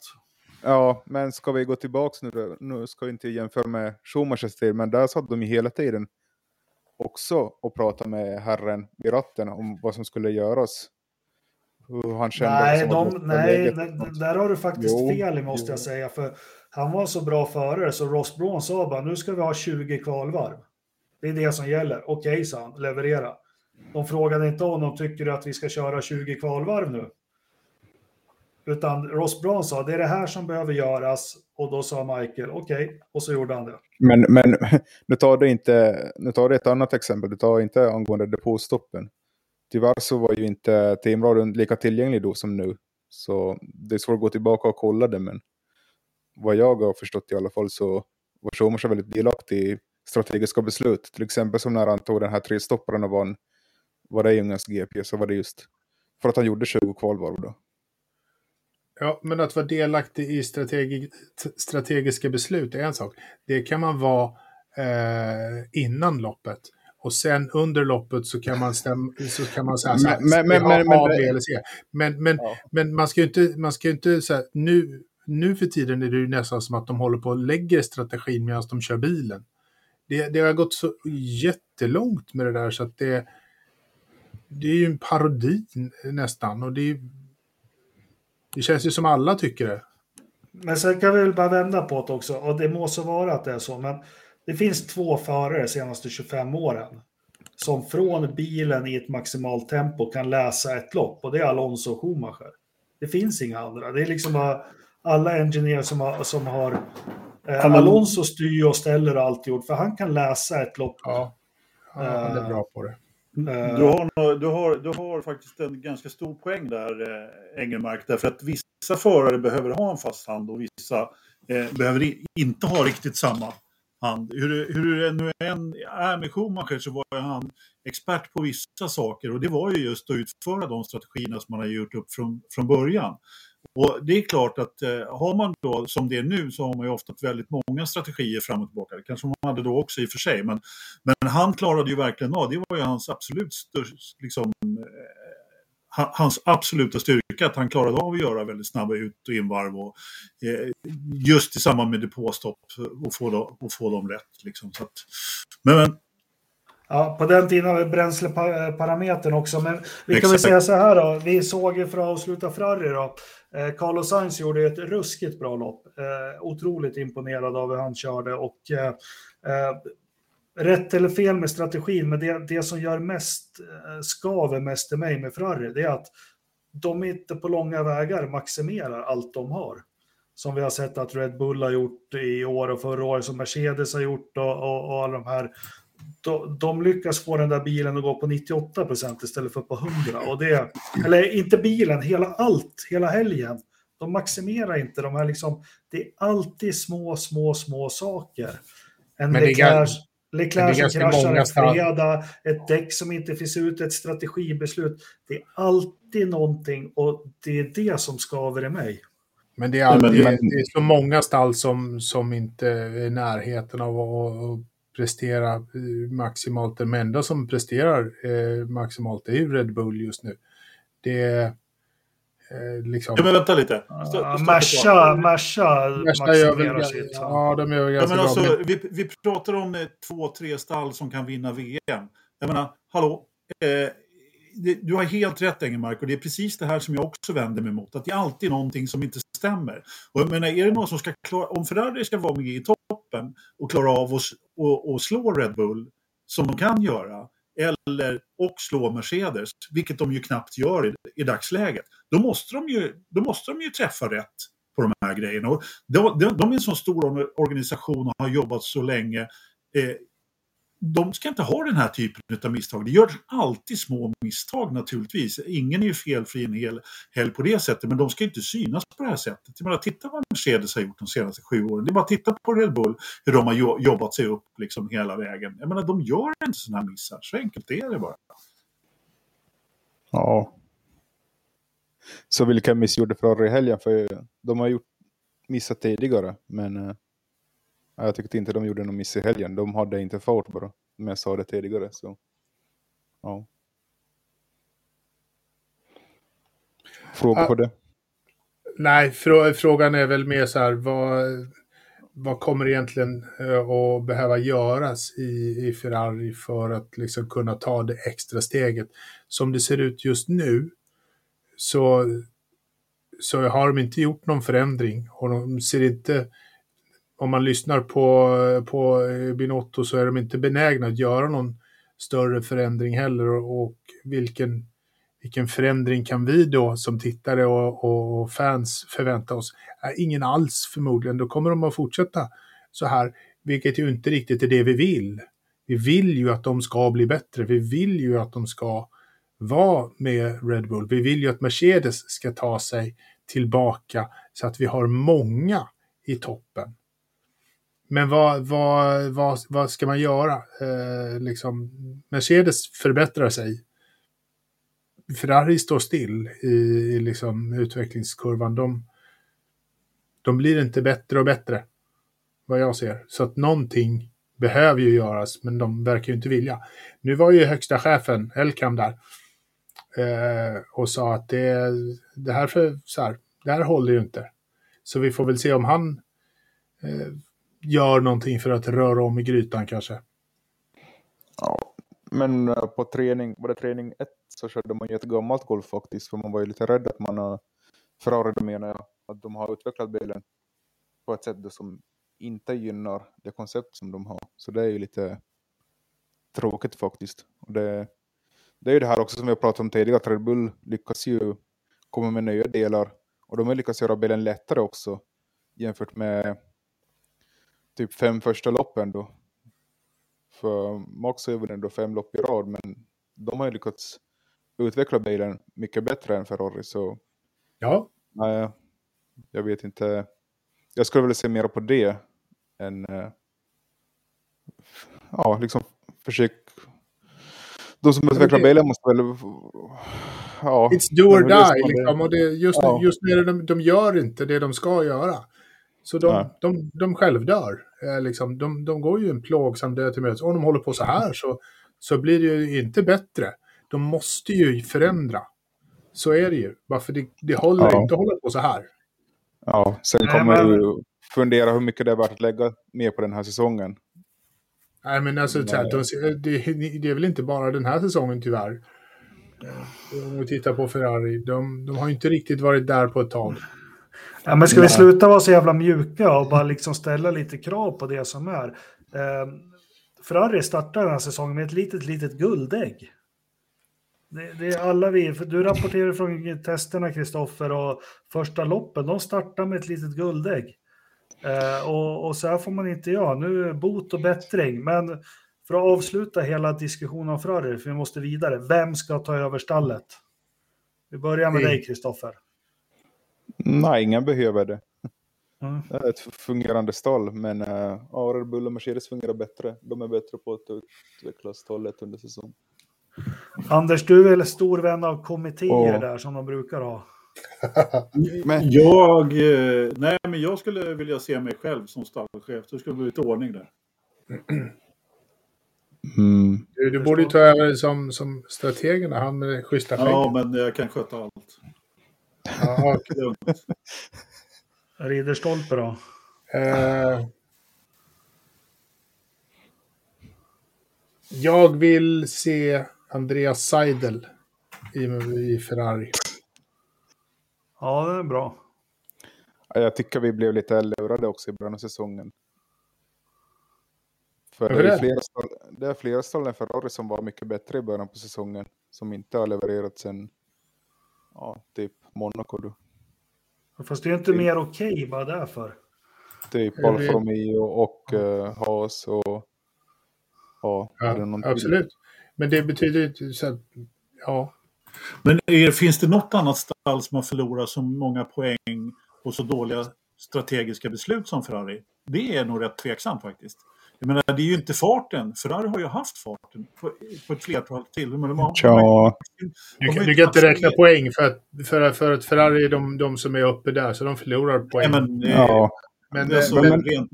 Ja, men ska vi gå tillbaka nu? Nu ska vi inte jämföra med Schumachers tid, men där satt de ju hela tiden också och pratade med herren vid ratten om vad som skulle göras. Hur han kände. Nej, de, nej där har du faktiskt jo, fel måste jo. jag säga. För han var så bra förare så Ross Braun sa bara nu ska vi ha 20 kvalvarv. Det är det som gäller. Okej, okay, sa han, leverera. De frågade inte honom, tycker du att vi ska köra 20 kvalvarv nu? Utan Ross Brown sa, det är det här som behöver göras. Och då sa Michael, okej, okay. och så gjorde han det. Men, men nu tar du inte, nu tar du ett annat exempel, du tar inte angående depåstoppen. Tyvärr så var ju inte teamradion lika tillgänglig då som nu. Så det är svårt att gå tillbaka och kolla det, men vad jag har förstått i alla fall så var Schumacher väldigt delaktig i strategiska beslut. Till exempel som när han tog den här tre stopparen och vann, var det Ungerns GP, så var det just för att han gjorde 20 kvalvarv då. Ja, men att vara delaktig i strategi strategiska beslut är en sak. Det kan man vara eh, innan loppet. Och sen under loppet så kan man, stäm, så kan man säga så här, men, men, men, men, A, B eller C. Men, men, ja. men man ska ju inte, man ska inte så här, nu, nu för tiden är det ju nästan som att de håller på och lägger strategin medan de kör bilen. Det, det har gått så jättelångt med det där så att det, det är ju en parodi nästan. Och det det känns ju som alla tycker det. Men sen kan vi väl bara vända på det också. Och det må så vara att det är så. Men det finns två förare de senaste 25 åren. Som från bilen i ett maximalt tempo kan läsa ett lopp. Och det är Alonso och Schumacher. Det finns inga andra. Det är liksom bara alla ingenjörer som har, som har eh, Alonso styr och ställer och allt gjort. För han kan läsa ett lopp. Ja, han är uh, bra på det. Eh, du har, du, har, du har faktiskt en ganska stor poäng där, eh, Engelmark. Därför att vissa förare behöver ha en fast hand och vissa eh, behöver inte ha riktigt samma hand. Hur, hur det nu än är med Schumacher så var han expert på vissa saker och det var ju just att utföra de strategierna som man har gjort upp från, från början. Och det är klart att eh, har man då, som det är nu, så har man ju ofta väldigt många strategier fram och tillbaka. Det kanske man hade då också i och för sig. Men, men han klarade ju verkligen av, det var ju hans absolut störst, liksom, eh, hans absoluta styrka, att han klarade av att göra väldigt snabba ut och invarv. Och, eh, just i samband med depåstopp och få, dem, och få dem rätt. Liksom. Så att, men Ja, på den tiden har vi bränsleparametern också, men vi kan väl säga så här då. Vi såg ju för att avsluta Ferrari då. Eh, Carlos Sainz gjorde ett ruskigt bra lopp. Eh, otroligt imponerad av hur han körde och eh, rätt eller fel med strategin, men det, det som gör mest skaver mest i mig med Ferrari, det är att de inte på långa vägar maximerar allt de har. Som vi har sett att Red Bull har gjort i år och förra året, som Mercedes har gjort och, och, och alla de här de, de lyckas få den där bilen att gå på 98 procent istället för på 100. Och det, eller inte bilen, hela allt, hela helgen. De maximerar inte de här liksom, det är alltid små, små, små saker. En Leclerc, Leclerc som kraschar en fredag, ett däck som inte finns ut, ett strategibeslut. Det är alltid någonting och det är det som skaver i mig. Men det är, alltid, det är så många stall som, som inte är i närheten av att prestera eh, maximalt. De enda som presterar eh, maximalt är ju Red Bull just nu. Det är eh, liksom... Ja, men vänta lite. Merca, Merca maximerar sitt. Ja, de gör ganska ja, men bra. Alltså, vi, vi pratar om eh, två, tre stall som kan vinna VM. Jag menar, hallå, eh, du har helt rätt Engelmark och det är precis det här som jag också vänder mig mot. Att det är alltid någonting som inte stämmer. Och jag menar, är det någon som ska klara, om Ferrari ska vara med i toppen och klara av att och, och slå Red Bull, som de kan göra, eller och slå Mercedes, vilket de ju knappt gör i, i dagsläget, då måste, de ju, då måste de ju träffa rätt på de här grejerna. Och de, de, de är en så stor organisation och har jobbat så länge. Eh, de ska inte ha den här typen av misstag. Det görs alltid små misstag naturligtvis. Ingen är ju felfri en hel helg på det sättet, men de ska inte synas på det här sättet. Jag menar, titta vad Mercedes har gjort de senaste sju åren. Det är bara att titta på Red Bull, hur de har jobbat sig upp liksom hela vägen. Jag menar, de gör inte sådana här missar. Så enkelt är det bara. Ja. Så vilka miss gjorde Ferrari i helgen? För de har gjort missat tidigare, men eh, jag tyckte inte de gjorde någon miss i helgen. De hade inte fart bara. Men jag sa det tidigare. Så. Ja. Fråga på det? Nej, frå frågan är väl mer så här, vad, vad kommer egentligen uh, att behöva göras i, i Ferrari för att liksom kunna ta det extra steget? Som det ser ut just nu så, så har de inte gjort någon förändring och de ser inte om man lyssnar på, på Binotto så är de inte benägna att göra någon större förändring heller. Och vilken, vilken förändring kan vi då som tittare och, och fans förvänta oss? Ingen alls förmodligen. Då kommer de att fortsätta så här, vilket ju inte riktigt är det vi vill. Vi vill ju att de ska bli bättre. Vi vill ju att de ska vara med Red Bull. Vi vill ju att Mercedes ska ta sig tillbaka så att vi har många i toppen. Men vad, vad, vad, vad ska man göra? Eh, liksom, Mercedes förbättrar sig. Ferrari står still i, i liksom utvecklingskurvan. De, de blir inte bättre och bättre, vad jag ser. Så att någonting behöver ju göras, men de verkar ju inte vilja. Nu var ju högsta chefen, Elkam, där eh, och sa att det, det, här för, så här, det här håller ju inte. Så vi får väl se om han eh, gör någonting för att röra om i grytan kanske. Ja, men eh, på träning, var det träning ett så körde man ju ett gammalt golf faktiskt, för man var ju lite rädd att man eh, har, Ferrari menar jag, att de har utvecklat bilen på ett sätt som inte gynnar det koncept som de har. Så det är ju lite tråkigt faktiskt. Och det, det är ju det här också som vi har pratat om tidigare, att Red Bull lyckas ju komma med nya delar och de har lyckats göra bilen lättare också jämfört med typ fem första loppen då. För Max har ju vunnit då fem lopp i rad, men de har ju lyckats utveckla bilen mycket bättre än Ferrari. Så ja. Nej, jag vet inte. Jag skulle vilja se mer på det än äh, ja, liksom försök. De som utvecklar det... bilen måste väl ja. It's do or die liksom. Och det, just, ja. just när de, de gör inte det de ska göra. Så de, de, de självdör. Eh, liksom, de, de går ju en plågsam död till mötes. Om de håller på så här så, så blir det ju inte bättre. De måste ju förändra. Så är det ju. Varför det, det håller ja. inte att hålla på så här. Ja, sen kommer men... du fundera hur mycket det är värt att lägga mer på den här säsongen. Nej, men alltså, Nej. De, det, det är väl inte bara den här säsongen tyvärr. Eh, om vi tittar på Ferrari, de, de har inte riktigt varit där på ett tag. Ja, men ska vi sluta vara så jävla mjuka och bara liksom ställa lite krav på det som är? Eh, Ferrari startar den här säsongen med ett litet, litet guldägg. Det, det, är alla vi, du rapporterar från testerna Kristoffer och första loppen, de startar med ett litet guldägg. Eh, och, och, så här får man inte göra, nu är bot och bättring. Men för att avsluta hela diskussionen om Ferrari, för vi måste vidare, vem ska ta över stallet? Vi börjar med dig Kristoffer. Nej, ingen behöver det. Mm. Det är ett fungerande stall, men äh, Red Bull och Mercedes fungerar bättre. De är bättre på att utveckla stallet under säsong. Anders, du är väl stor vän av kommittéer oh. där som de brukar ha? men... Jag, eh, nej, men jag skulle vilja se mig själv som stallchef. Det skulle bli lite ordning där. Mm. Du, du borde ju ta över som, som strategerna, han med schyssta skägg. Ja, men jag kan sköta allt. Ja, Lugnt. Ridderstolpe då? Eh, jag vill se Andreas Seidel i, i Ferrari. Ja, det är bra. Ja, Jag tycker vi blev lite lurade också i början av säsongen. För det är, det? flera det är flera stall än Ferrari som var mycket bättre i början på säsongen. Som inte har levererat sen ja, typ Monaco. Då. Fast det är inte mer okej bara därför. Typ Jag Alfa vet. Romeo och uh, Haas och ja, är det Ja, absolut. Men det betyder ju inte så att, ja. Men är, finns det något annat stall som har förlorat så många poäng på så dåliga strategiska beslut som Ferrari? Det är nog rätt tveksamt faktiskt. Jag menar, det är ju inte farten. Ferrari har ju haft farten på, på ett flertal till. Men de har, Ja, Du, kan- du inte kan inte räkna det. poäng för att, för, för att Ferrari är de, de som är uppe där, så de förlorar poäng. Nej, men, eh, ja. men, alltså, men, men- rent,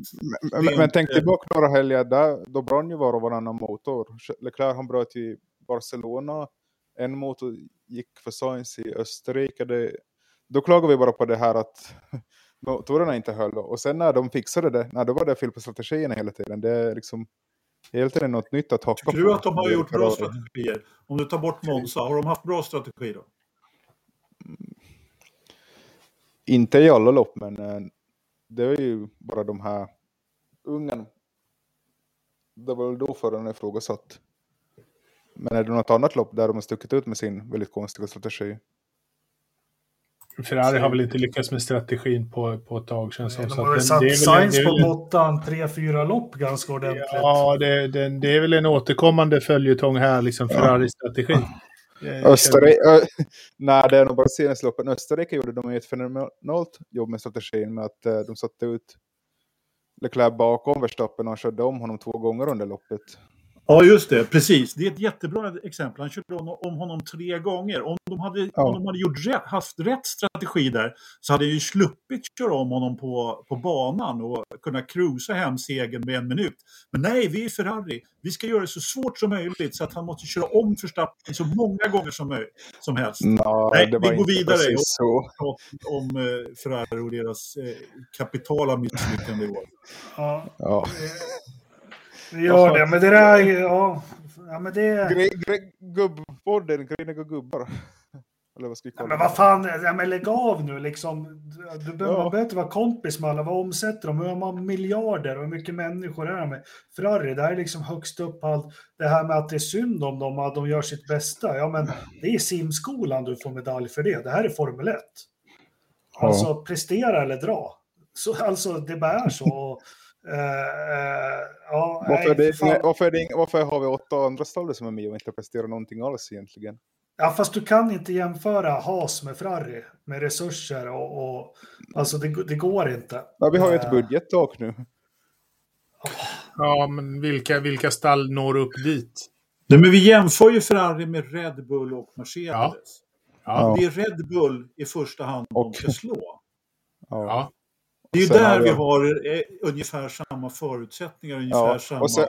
Men, men, men tänk eh, tillbaka några helger där, då brann ju var och varannan motor. Leclerc han bröt i Barcelona, en motor gick för Sainz i Österrike. Det, då klagar vi bara på det här att motorerna inte höll. Och sen när de fixade det, när då var det fel på strategierna hela tiden. Det är liksom hela tiden något nytt att haka tycker du att de har gjort bra strategier? Om du tar bort Monza, har de haft bra strategi då? Inte i alla lopp, men eh, det är ju bara de här Ungern. Det var väl då föraren ifrågasatt. Men är det något annat lopp där de har stuckit ut med sin väldigt konstiga strategi? Ferrari har väl inte lyckats med strategin på, på ett tag känns det De som. Så har väl att satt det är väl- Sainz på botten tre, fyra lopp ganska ordentligt. Ja, det, det, det är väl en återkommande följetong här, liksom Ferrari-strategi. Eh, Österrike, ö, nej det är nog bara senaste loppen. Österrike gjorde de ett fenomenalt jobb med strategin med att eh, de satte ut Leclerc bakom Verstappen och körde om honom två gånger under loppet. Ja, just det. Precis. Det är ett jättebra exempel. Han körde om om honom tre gånger. Om de hade, Ja. om de hade gjort rätt, haft rätt strategi där så hade jag ju sluppit köra om honom på, på banan och kunna cruisa hem segern med en minut. Men nej, vi är Ferrari. Vi ska göra det så svårt som möjligt så att han måste köra om Verstappen så många gånger som, möj- som helst. Nå, Nej, det vi var går inte vidare. precis så. Pratat om eh, Ferrari och deras eh, kapitala misslyckande i år. Ja, Ja. Vi gör det. Men det där, är- ja. ja men det... Gre, gre, gubbpodden, griniga gubbar. Eller vad ska vi Ja, kalla men vad fan, ja, men lägg av nu liksom. Du, du, Ja. Man behöver inte vara kompis med alla. Vad omsätter de? Hur har man miljarder och hur mycket människor är de med? Ferrari, det här är liksom högst upp allt. Det här med att det är synd om dem att de gör sitt bästa. Ja, men det är simskolan du får medalj för det. Det här är Formel 1. Alltså prestera eller dra. Så, alltså det bara är så. Eh, ja, Varför, nej, det, varför, det, varför har vi åtta andra stall som är med och inte presterar någonting alls egentligen? Ja, fast du kan inte jämföra Haas med Ferrari med resurser och, och alltså det, det går inte. Ja, vi har ju ett Eh, budgettak nu. Ja, men vilka, vilka stall når upp dit? Nej, men vi jämför ju Ferrari med Red Bull och Mercedes. Ja. Ja. Det är Red Bull i första hand de Och- ska slå. Ja. Det är ju Sen har där vi vi- har eh, ungefär samma förutsättningar, ungefär Ja. samma... Och sen,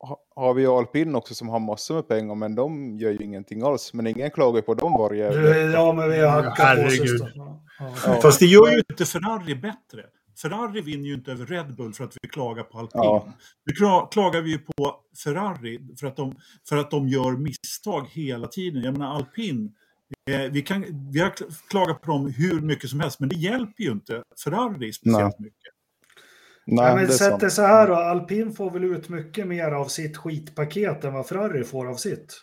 ha- har vi Alpin också som har massor med pengar, men de gör ju ingenting alls. Men ingen klagar på dem varje ja, men vi har hackat på Herregud. Ja. Fast det gör ju inte Ferrari bättre. Ferrari vinner ju inte över Red Bull för att vi klagar på alpin. Ja. Nu kla- klagar vi ju på Ferrari för att, de, för att de gör misstag hela tiden. Jag menar alpin, vi, kan, vi har kl- klagat på dem hur mycket som helst, men det hjälper ju inte Ferrari speciellt mycket. Nej, men det sätt det så här då, alpin får väl ut mycket mer av sitt skitpaket än vad Ferrari får av sitt.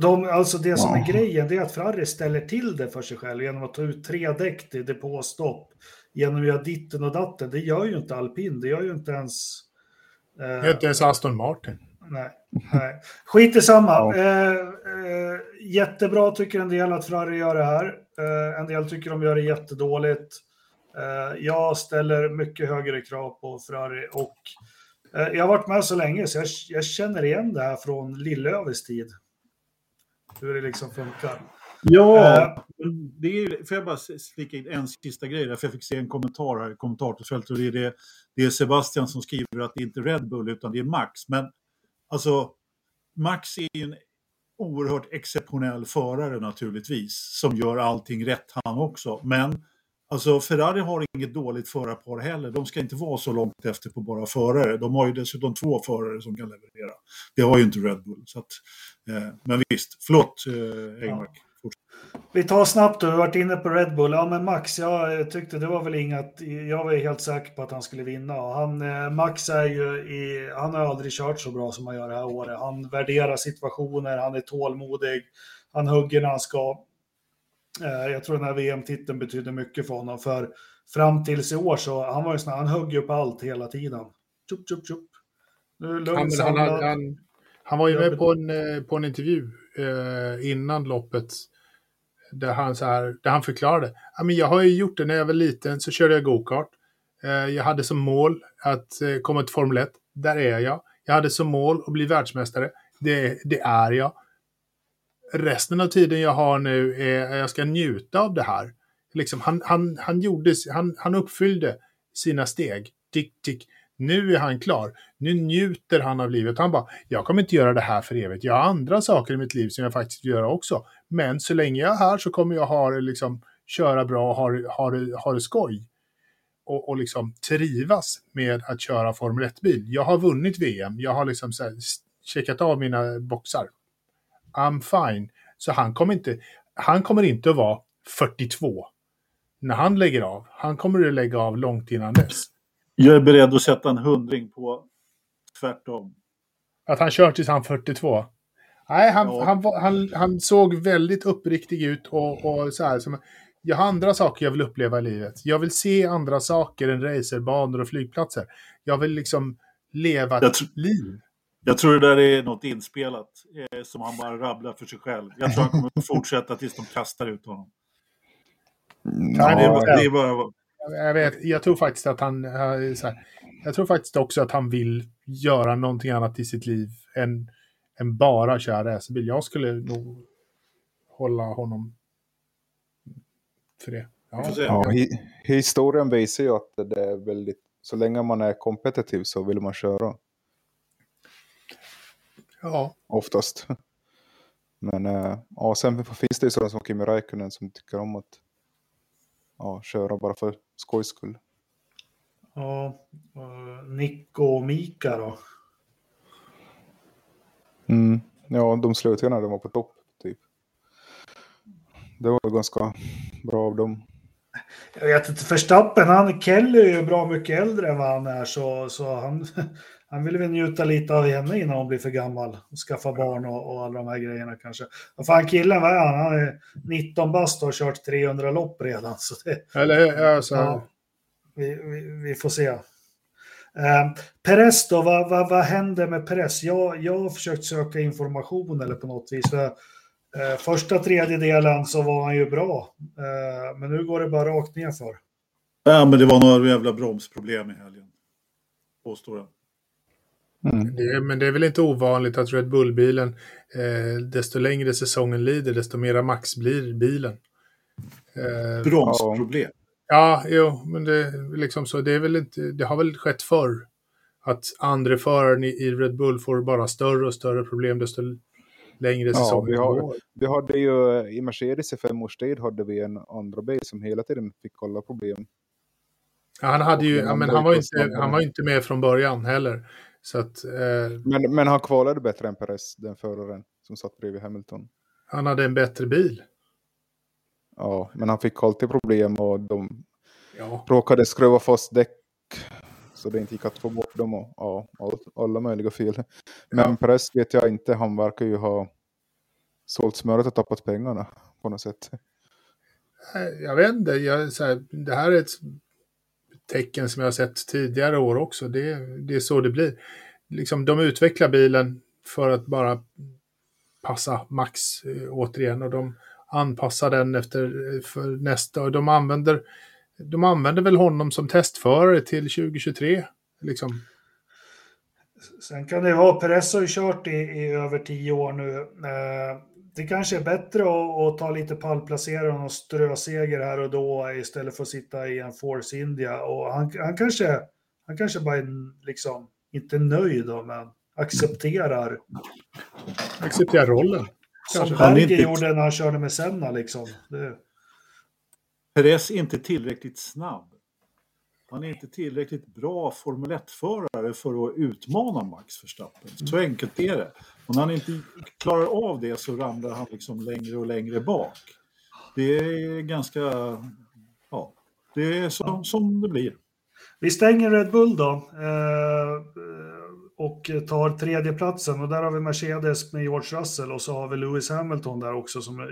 De, alltså det som är Ja. grejen det är att Ferrari ställer till det för sig själv genom att ta ut tre däck till depåstopp. Genom att göra ditten och datten. Det gör ju inte alpin, det gör ju inte ens... eh, Det är inte ens Aston Martin. Nej, nej. Skit i samma. Ja. Eh, eh, jättebra tycker en del att Ferrari gör det här. Eh, en del tycker de gör det jättedåligt. Eh, jag ställer mycket högre krav på Ferrari och eh, jag har varit med så länge så jag, jag känner igen det här från Lillövers tid. Hur det liksom funkar. Ja, uh, det är, får jag bara slicka in en sista grej där, för jag fick se en kommentar här i kommentarsfältet och det är, det, det är Sebastian som skriver att det inte är Red Bull utan det är Max. Men alltså, Max är ju en oerhört exceptionell förare naturligtvis, som gör allting rätt han också. Men alltså Ferrari har inget dåligt förarpar heller. De ska inte vara så långt efter på bara förare. De har ju dessutom två förare som kan leverera. Det har ju inte Red Bull. Så att, eh, men visst, förlåt eh, Engmark. Ja. Vi tar snabbt vi har varit inne på Red Bull. Ja, men Max, jag tyckte det var väl inget, jag var helt säker på att han skulle vinna. Han, eh, Max är ju i, han har aldrig kört så bra som han gör det här året. Han värderar situationer, han är tålmodig, han hugger när han ska. Eh, jag tror den här VM-titeln betyder mycket för honom, för fram tills i år så han var ju sån han högg ju på allt hela tiden. Tjup, tjup, tjup. Nu lugnt han, han, han, han, var ju med på en, eh, på en intervju eh, innan loppet där han, så här, där han förklarade. Ja, men jag har ju gjort det när jag var liten så körde jag gokart. Eh, jag hade som mål att eh, komma till Formel 1. Där är jag. Jag hade som mål att bli världsmästare. Det, det är jag. Resten av tiden jag har nu är att jag ska njuta av det här. Liksom, han, han, han, gjorde, han, han uppfyllde sina steg. Tick, tick. Nu är han klar. Nu njuter han av livet. Han bara, jag kommer inte göra det här för evigt. Jag har andra saker i mitt liv som jag faktiskt vill göra också. Men så länge jag är här så kommer jag ha liksom, köra bra och ha, ha, ha det skoj. Och, och liksom trivas med att köra Formel 1-bil. Jag har vunnit VM. Jag har liksom så här, checkat av mina boxar. I'm fine. Så han kommer inte, han kommer inte att vara 42 när han lägger av. Han kommer att lägga av långt innan dess. Jag är beredd att sätta en hundring på tvärtom. Att han kör tills han 42? Nej, han, ja. han, han, han, såg väldigt uppriktig ut och, och så här. Som, jag har andra saker jag vill uppleva i livet. Jag vill se andra saker än racerbanor och flygplatser. Jag vill liksom leva ett liv. Jag tror det där är något inspelat eh, som han bara rabblar för sig själv. Jag tror han kommer att fortsätta tills de kastar ut honom. Ja, det, är, det är bara jag, vet, jag tror faktiskt att han... Så här, jag tror faktiskt också att han vill göra någonting annat i sitt liv än, än bara köra racerbil. Jag skulle nog hålla honom för det. Ja. Ja, historien visar ju att det är väldigt... Så länge man är kompetitiv så vill man köra. Ja. Oftast. Men äh, ja, sen finns det ju sådana som Kimi Räikkönen som tycker om att ja, köra bara för skojs skull. Ja, Nick och Mika då? Mm, ja, de slutade när de var på topp, typ. Det var ganska bra av dem. Jag vet inte, Förstappen, han, Kelly är ju bra mycket äldre än vad han är, så, så han, han vill väl njuta lite av henne innan hon blir för gammal. Och skaffa barn och, och alla de här grejerna kanske. Vad fan killen, vad är han? Han är 19 bast och har kört 300 lopp redan. Så det, Eller, alltså... Ja, vi, vi, vi, får se. Eh, Peres då, vad, vad, vad händer med Peres? Jag, jag har försökt söka information eller på något vis. För, eh, första tredjedelen så var han ju bra, eh, men nu går det bara rakt ner för. Ja, men det var några jävla bromsproblem i helgen. Påstår jag. Mm. Det, men det är väl inte ovanligt att Red Bull-bilen, eh, desto längre säsongen lider, desto mera max blir bilen. Eh, Bromsproblem? Ja, jo, men det, liksom så, det, är väl inte, det har väl skett förr. Att andra föraren i, i Red Bull får bara större och större problem desto längre säsongen ja, vi, har, vi hade ju i Mercedes i fem års tid hade vi en andra bil som hela tiden fick kolla problem. Ja, han, hade ju, ja, men han, var inte, han var inte med från början heller. Så att, eh, men, men han kvalade bättre än Perez, den föraren som satt bredvid Hamilton. Han hade en bättre bil. Ja, men han fick alltid problem och de ja. råkade skruva fast däck så det inte gick att få bort dem och ja, all, alla möjliga fel. Men ja. Perez vet jag inte, han verkar ju ha sålt smöret och tappat pengarna på något sätt. Jag vet inte, jag, så här, det här är ett tecken som jag har sett tidigare år också. Det, det är så det blir. Liksom, de utvecklar bilen för att bara passa max eh, återigen och de anpassar den efter eh, för nästa de använder de använder väl honom som testförare till 2023. Liksom. Sen kan det vara, Perez har ju kört i, i över tio år nu. Eh, det kanske är bättre att, att ta lite pallplacering och ströseger här och då istället för att sitta i en Force India. Och han, han, kanske, han kanske bara är liksom, inte nöjd då, men accepterar. Accepterar rollen. Som Berger gjorde när han körde med Senna liksom. Det... Perez är inte tillräckligt snabb. Han är inte tillräckligt bra Formel 1-förare för att utmana Max Verstappen. Så enkelt är det. Och när han inte klarar av det så ramlar han liksom längre och längre bak. Det är ganska... Ja, det är som, som det blir. Vi stänger Red Bull då. Eh, och tar tredjeplatsen. Och där har vi Mercedes med George Russell och så har vi Lewis Hamilton där också som eh,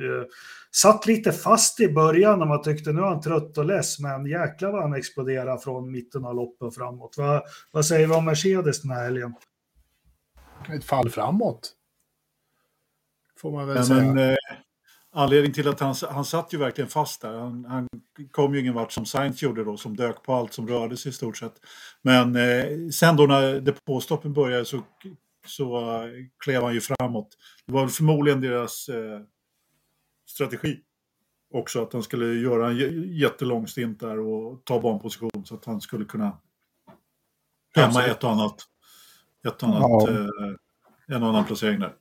satt lite fast i början när man tyckte nu är han trött och less, men jäklar vad han exploderar från mitten av loppen framåt. Va, vad säger vi om Mercedes den här helgen? Ett fall framåt. Får man väl ja, säga. Men, eh, anledningen till att han, han satt ju verkligen fast där. Han, han kom ju ingen vart som Sainz gjorde då, som dök på allt som rörde sig i stort sett. Men eh, sen då när depåstoppen började så, så uh, klev han ju framåt. Det var förmodligen deras eh, strategi också, att han skulle göra en jättelång stint där och ta banposition så att han skulle kunna hämma ett och annat, ett annat ja. eh, en annan placering där.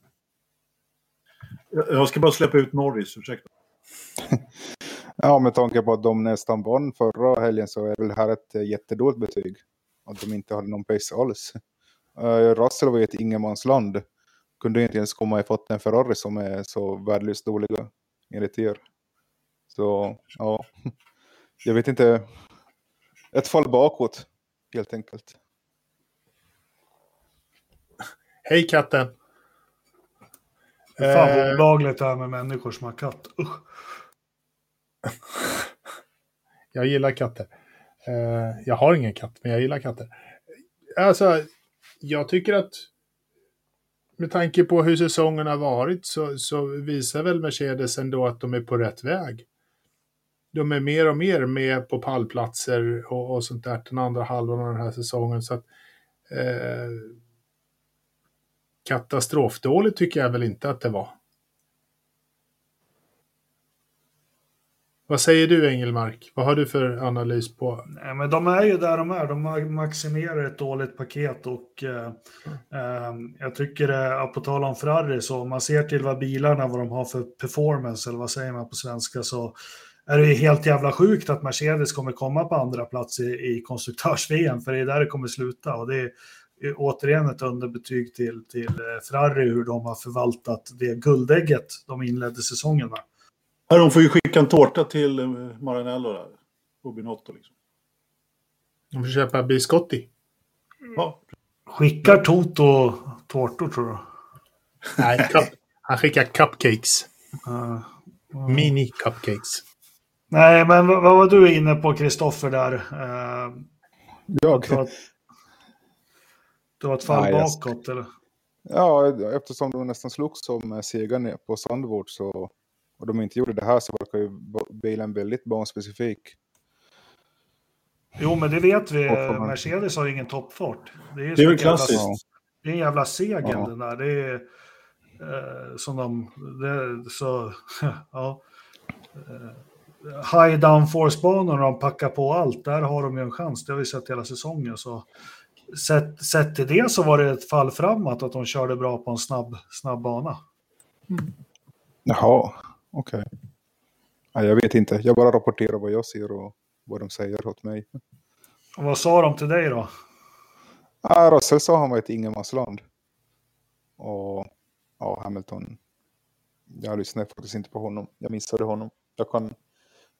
Jag ska bara släppa ut Norris, ursäkta. ja, med tanke på att de nästan vann förra helgen så är väl här ett eh, jättedåligt betyg. Att de inte hade någon pace alls. Uh, Russell var ju ett ingenmansland. Kunde inte ens komma ifatt en Ferrari som är så värdelöst dåliga, enligt er. Så, ja. Jag vet inte. Ett fall bakåt, helt enkelt. Hej katten! Fan vad eh. olagligt det här med människor som har katt. Usch. jag gillar katter. Uh, jag har ingen katt, men jag gillar katter. Alltså, jag tycker att med tanke på hur säsongen har varit så, så visar väl Mercedes ändå att de är på rätt väg. De är mer och mer med på pallplatser och, och sånt där den andra halvan av den här säsongen. Så att, eh, katastrofdåligt tycker jag väl inte att det var. Vad säger du Engelmark? Vad har du för analys på? Nej, men de är ju där de är. De maximerar ett dåligt paket och eh, eh, jag tycker, eh, på tal om Ferrari, så om man ser till vad bilarna, vad de har för performance, eller vad säger man på svenska, så är det ju helt jävla sjukt att Mercedes kommer komma på andra plats i, i konstruktörs-VM, för det är där det kommer sluta. Och det återigen ett underbetyg till, till eh, Ferrari hur de har förvaltat det guldägget de inledde säsongen med. Ja, de får ju skicka en tårta till eh, Maranello där. Och Binotto liksom. De får köpa biscotti. Ja. Skickar Toto tårtor tror du? Nej, han skickar cupcakes. Uh, uh. Mini cupcakes. Nej, men vad var du inne på Kristoffer där? Uh, jag? Det var ett fall Nej, bakåt eller? Ja, eftersom de nästan slogs som segern på Sandvort så och de inte gjorde det här så verkar ju bilen väldigt banspecifik. Jo, men det vet vi. Mercedes har ju ingen toppfart. Det är, ju det är klassiskt. Jävla, det är en jävla segel ja. den där. Det är eh, som de... Det, så, ja. Eh, high downforce-banor de packar på allt, där har de ju en chans. Det har vi sett hela säsongen. Så sett, sett till det så var det ett fall framåt att de körde bra på en snabb, snabb bana. Mm. Jaha, okej. Okay. Ja, jag vet inte, jag bara rapporterar vad jag ser och vad de säger åt mig. Och vad sa de till dig då? Ja, Russell sa han var ett ingenmansland. Och ja, Hamilton. Jag lyssnade faktiskt inte på honom. Jag missade honom. Jag kan...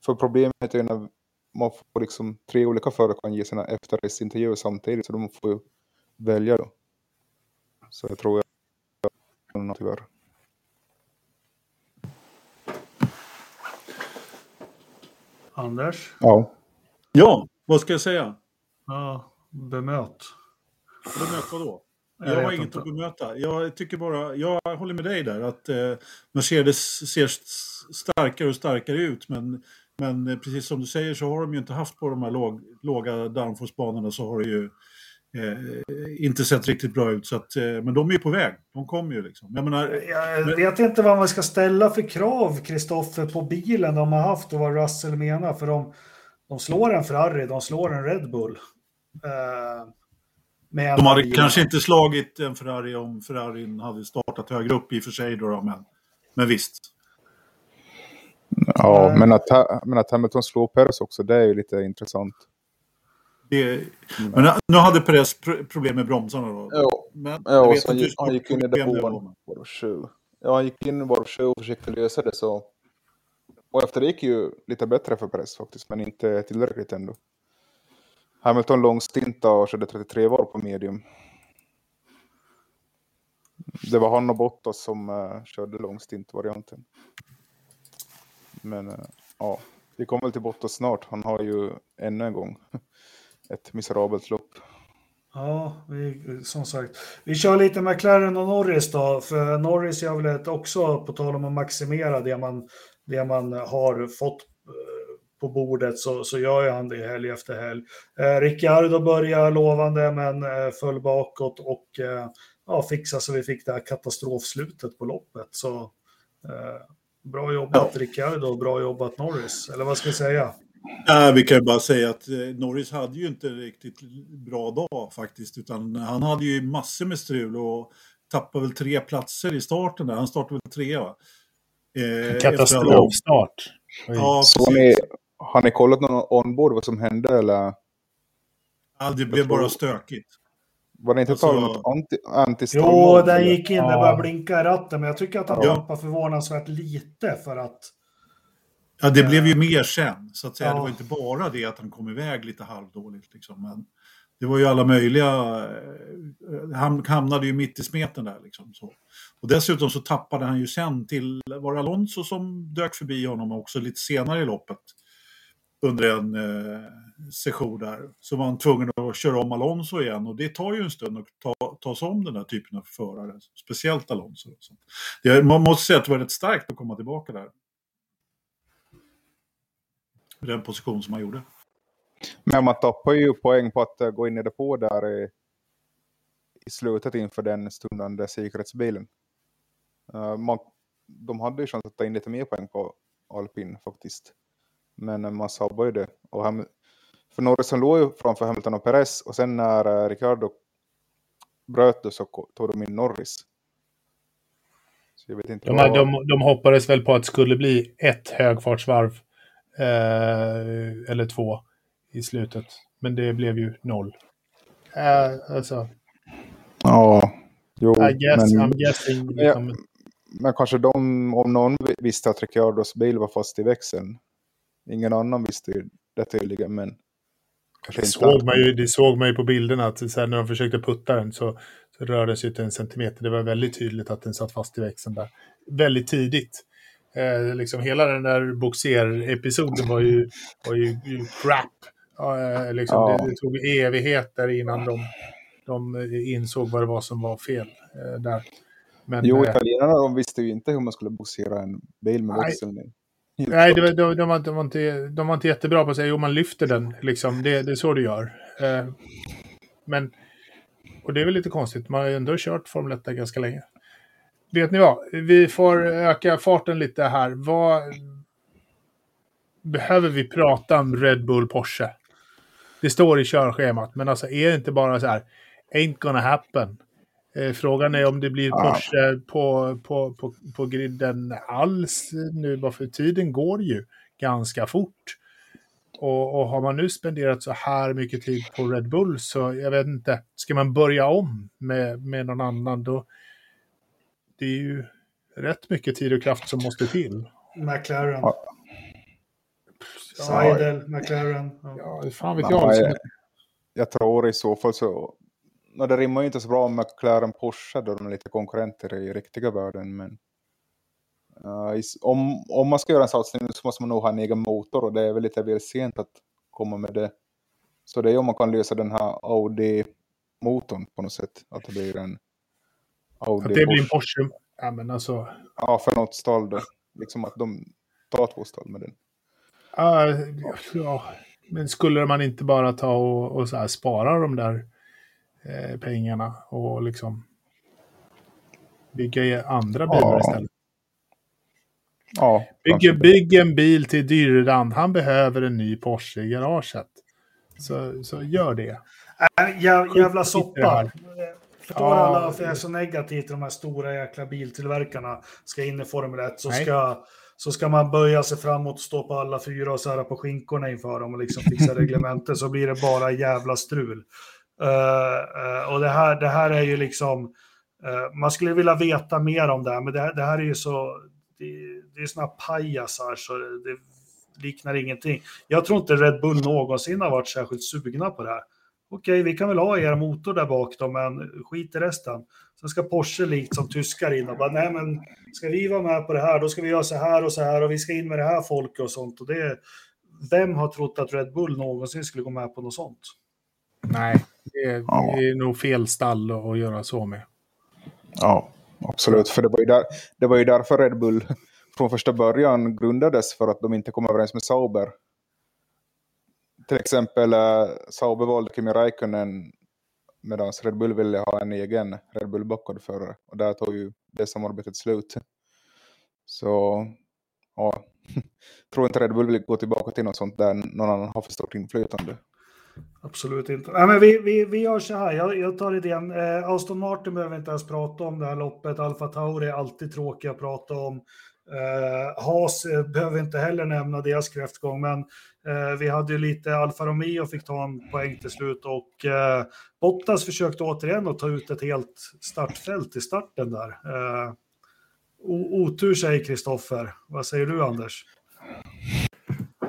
För problemet är när man får liksom tre olika förare kan ge sina efterrestintervjuer samtidigt så de får ju välja då. Så jag tror jag tyvärr. Anders? Ja. Ja, vad ska jag säga? Ja, bemöt. Bemöt vadå? Jag, jag har inget inte. att bemöta. Jag tycker bara, jag håller med dig där att eh, Mercedes ser starkare och starkare ut men men precis som du säger så har de ju inte haft på de här låg, låga downforce-banorna så har det ju eh, inte sett riktigt bra ut. Så att, eh, men de är ju på väg. De kommer ju liksom. Jag, menar, jag vet inte vad man ska ställa för krav, Kristoffer, på bilen de har haft och vad Russell menar. För de, de slår en Ferrari, de slår en Red Bull. Eh, de hade kanske inte slagit en Ferrari om Ferrarin hade startat högre upp i och för sig. Då, men, men visst. Ja, men att, men att Hamilton slår Perez också, det är ju lite intressant. Det, men nu hade Perez problem med bromsarna då. Ja, men, ja så han, gick, han gick in i depån var 7. Ja, han gick in var 7 och försökte lösa det så. Och efter det gick ju lite bättre för Perez faktiskt, men inte tillräckligt ändå. Hamilton lång stint och körde 33 var på medium. Det var han och Bottas som uh, körde lång stint-varianten. Men eh, ja, vi kommer väl till Bottas snart. Han har ju ännu en gång ett miserabelt lopp. Ja, vi, som sagt. Vi kör lite McLaren och Norris då. För Norris gör väl också, på tal om att maximera det man, det man har fått eh, på bordet, så, så gör han det helg efter helg. Eh, Ricciardo börjar lovande, men eh, föll bakåt och eh, ja, fixade så vi fick det här katastrofslutet på loppet. Så eh, bra jobbat ja. Ricciardo och bra jobbat Norris, eller vad ska vi säga? Äh, vi kan ju bara säga att eh, Norris hade ju inte riktigt bra dag faktiskt. Utan han hade ju massor med strul och tappade väl tre platser i starten där. Han startade väl tre va? Eh, Katastrofstart. Ja, Så ni, har ni kollat någon onboard vad som hände eller? Ja, det blev bara stökigt. Var det inte alltså, tal om något anti, anti Jo, den gick in, det började blinka i ratten, men jag tycker att han ja. tappade förvånansvärt lite för att Ja, det blev ju mer sen, så att säga. Ja. Det var inte bara det att han kom iväg lite halvdåligt. Liksom. Men det var ju alla möjliga... Eh, han hamnade ju mitt i smeten där. Liksom, så. Och dessutom så tappade han ju sen till, var det Alonso som dök förbi honom också lite senare i loppet? Under en eh, session där. Så var han tvungen att köra om Alonso igen och det tar ju en stund att ta, ta sig om den här typen av förare. Speciellt Alonso. Det, man måste säga att det var rätt starkt att komma tillbaka där den position som han gjorde. Men man tappar ju poäng på att eh, gå in i depå där i, i slutet inför den stundande säkerhetsbilen. Uh, man, de hade ju chans att ta in lite mer poäng på alpin faktiskt. Men man sabbar ju det. Och Ham för Norrisson låg ju framför Hamilton och Perez och sen när uh, Ricardo bröt det så tog de in Norris. Så jag vet inte de, vad... de, de hoppades väl på att det skulle bli ett högfartsvarv Eh, eller två i slutet. Men det blev ju noll. Eh, alltså. Ja, jo. I guess, men, I'm guessing. Liksom. Ja, men kanske de, om någon visste att Ricciardos bil var fast i växeln. Ingen annan visste ju det tydligen, men det såg, man ju, det såg man ju på bilderna att så här, när de försökte putta den så, så rörde den sig inte en centimeter. Det var väldigt tydligt att den satt fast i växeln där. Väldigt tidigt. Eh, liksom hela den där boxer-episoden var ju, var ju, ju crap. Eh, liksom, ja. det, det, tog evigheter innan de, de insåg vad det var som var fel eh, där. Men, jo, eh, italienarna de visste ju inte hur man skulle boxera en bil med växeln. Nej, de, de, de, var, de, var inte, de var inte jättebra på att säga jo, man lyfter den. Liksom. Det, det är så du gör. Eh, men, och det är väl lite konstigt, man har ju ändå kört Formel 1 ganska länge. Vet ni vad? Vi får öka farten lite här. Vad behöver vi prata om Red Bull Porsche? Det står i körschemat, men alltså är det inte bara så här, ain't gonna happen. Eh, frågan är om det blir Porsche på, på, på, på griden alls nu, bara för tiden går ju ganska fort. Och, och, har man nu spenderat så här mycket tid på Red Bull så jag vet inte, ska man börja om med, med någon annan då det är ju rätt mycket tid och kraft som måste till. McLaren. Ja. Seidel, McLaren. Ja, ja fan vet jag. jag. Jag tror i så fall så. No, det rimmar ju inte så bra med McLaren Porsche då de är lite konkurrenter i riktiga världen. Men uh, om, om man ska göra en satsning så måste man nog ha en egen motor och det är väl lite väl sent att komma med det. Så det är om man kan lösa den här Audi-motorn på något sätt. Att det blir en Audi att det blir en Porsche. Ja, men alltså... ja, för något stall då. Liksom att de tar två stall med den. Uh, ja, men skulle man inte bara ta och, och så här spara de där eh, pengarna och liksom bygga andra bilar ja. istället. Ja, bygg, bygg en bil till Dyrrand. Han behöver en ny Porsche i garaget. Så, så gör det. Äh, jävla soppa. Förstår ja. alla varför jag är så negativ till de här stora jäkla biltillverkarna ska in i Formel 1 så ska, så ska man böja sig framåt och stå på alla fyra och sära på skinkorna inför dem och liksom fixa reglementer så blir det bara jävla strul. Uh, uh, och det här, det här är ju liksom, uh, man skulle vilja veta mer om det här, men det, det här är ju så, det, det är såna pajasar så det liknar ingenting. Jag tror inte Red Bull någonsin har varit särskilt sugna på det här okej, vi kan väl ha er motor där bak då, men skit i resten. Sen ska Porsche likt som tyskar in och bara, nej men ska vi vara med på det här, då ska vi göra så här och så här och vi ska in med det här folket och sånt. Och det, vem har trott att Red Bull någonsin skulle gå med på något sånt? Nej, det är, ja. det är nog fel stall att göra så med. Ja, absolut. För det var, ju där, det var ju därför Red Bull från första början grundades för att de inte kom överens med Sauber till exempel uh, Sauber valde Kimi Räikkönen medan Red Bull ville ha en egen Red Bull-bockad förare. Och där tog ju det samarbetet slut. Så ja, tror inte Red Bull vill gå tillbaka till något sånt där någon annan har för stort inflytande. Absolut inte. Nej, men vi, vi, vi gör så här, jag, jag tar idén. Eh, Aston Martin behöver inte ens prata om det här loppet. Alfa Tauri är alltid tråkiga att prata om. Eh, Haas eh, behöver inte heller nämna deras kräftgång, men eh, vi hade ju lite Alfa Romeo fick ta en poäng till slut och eh, Bottas försökte återigen att ta ut ett helt startfält i starten där. Eh, otur säger Kristoffer. Vad säger du Anders?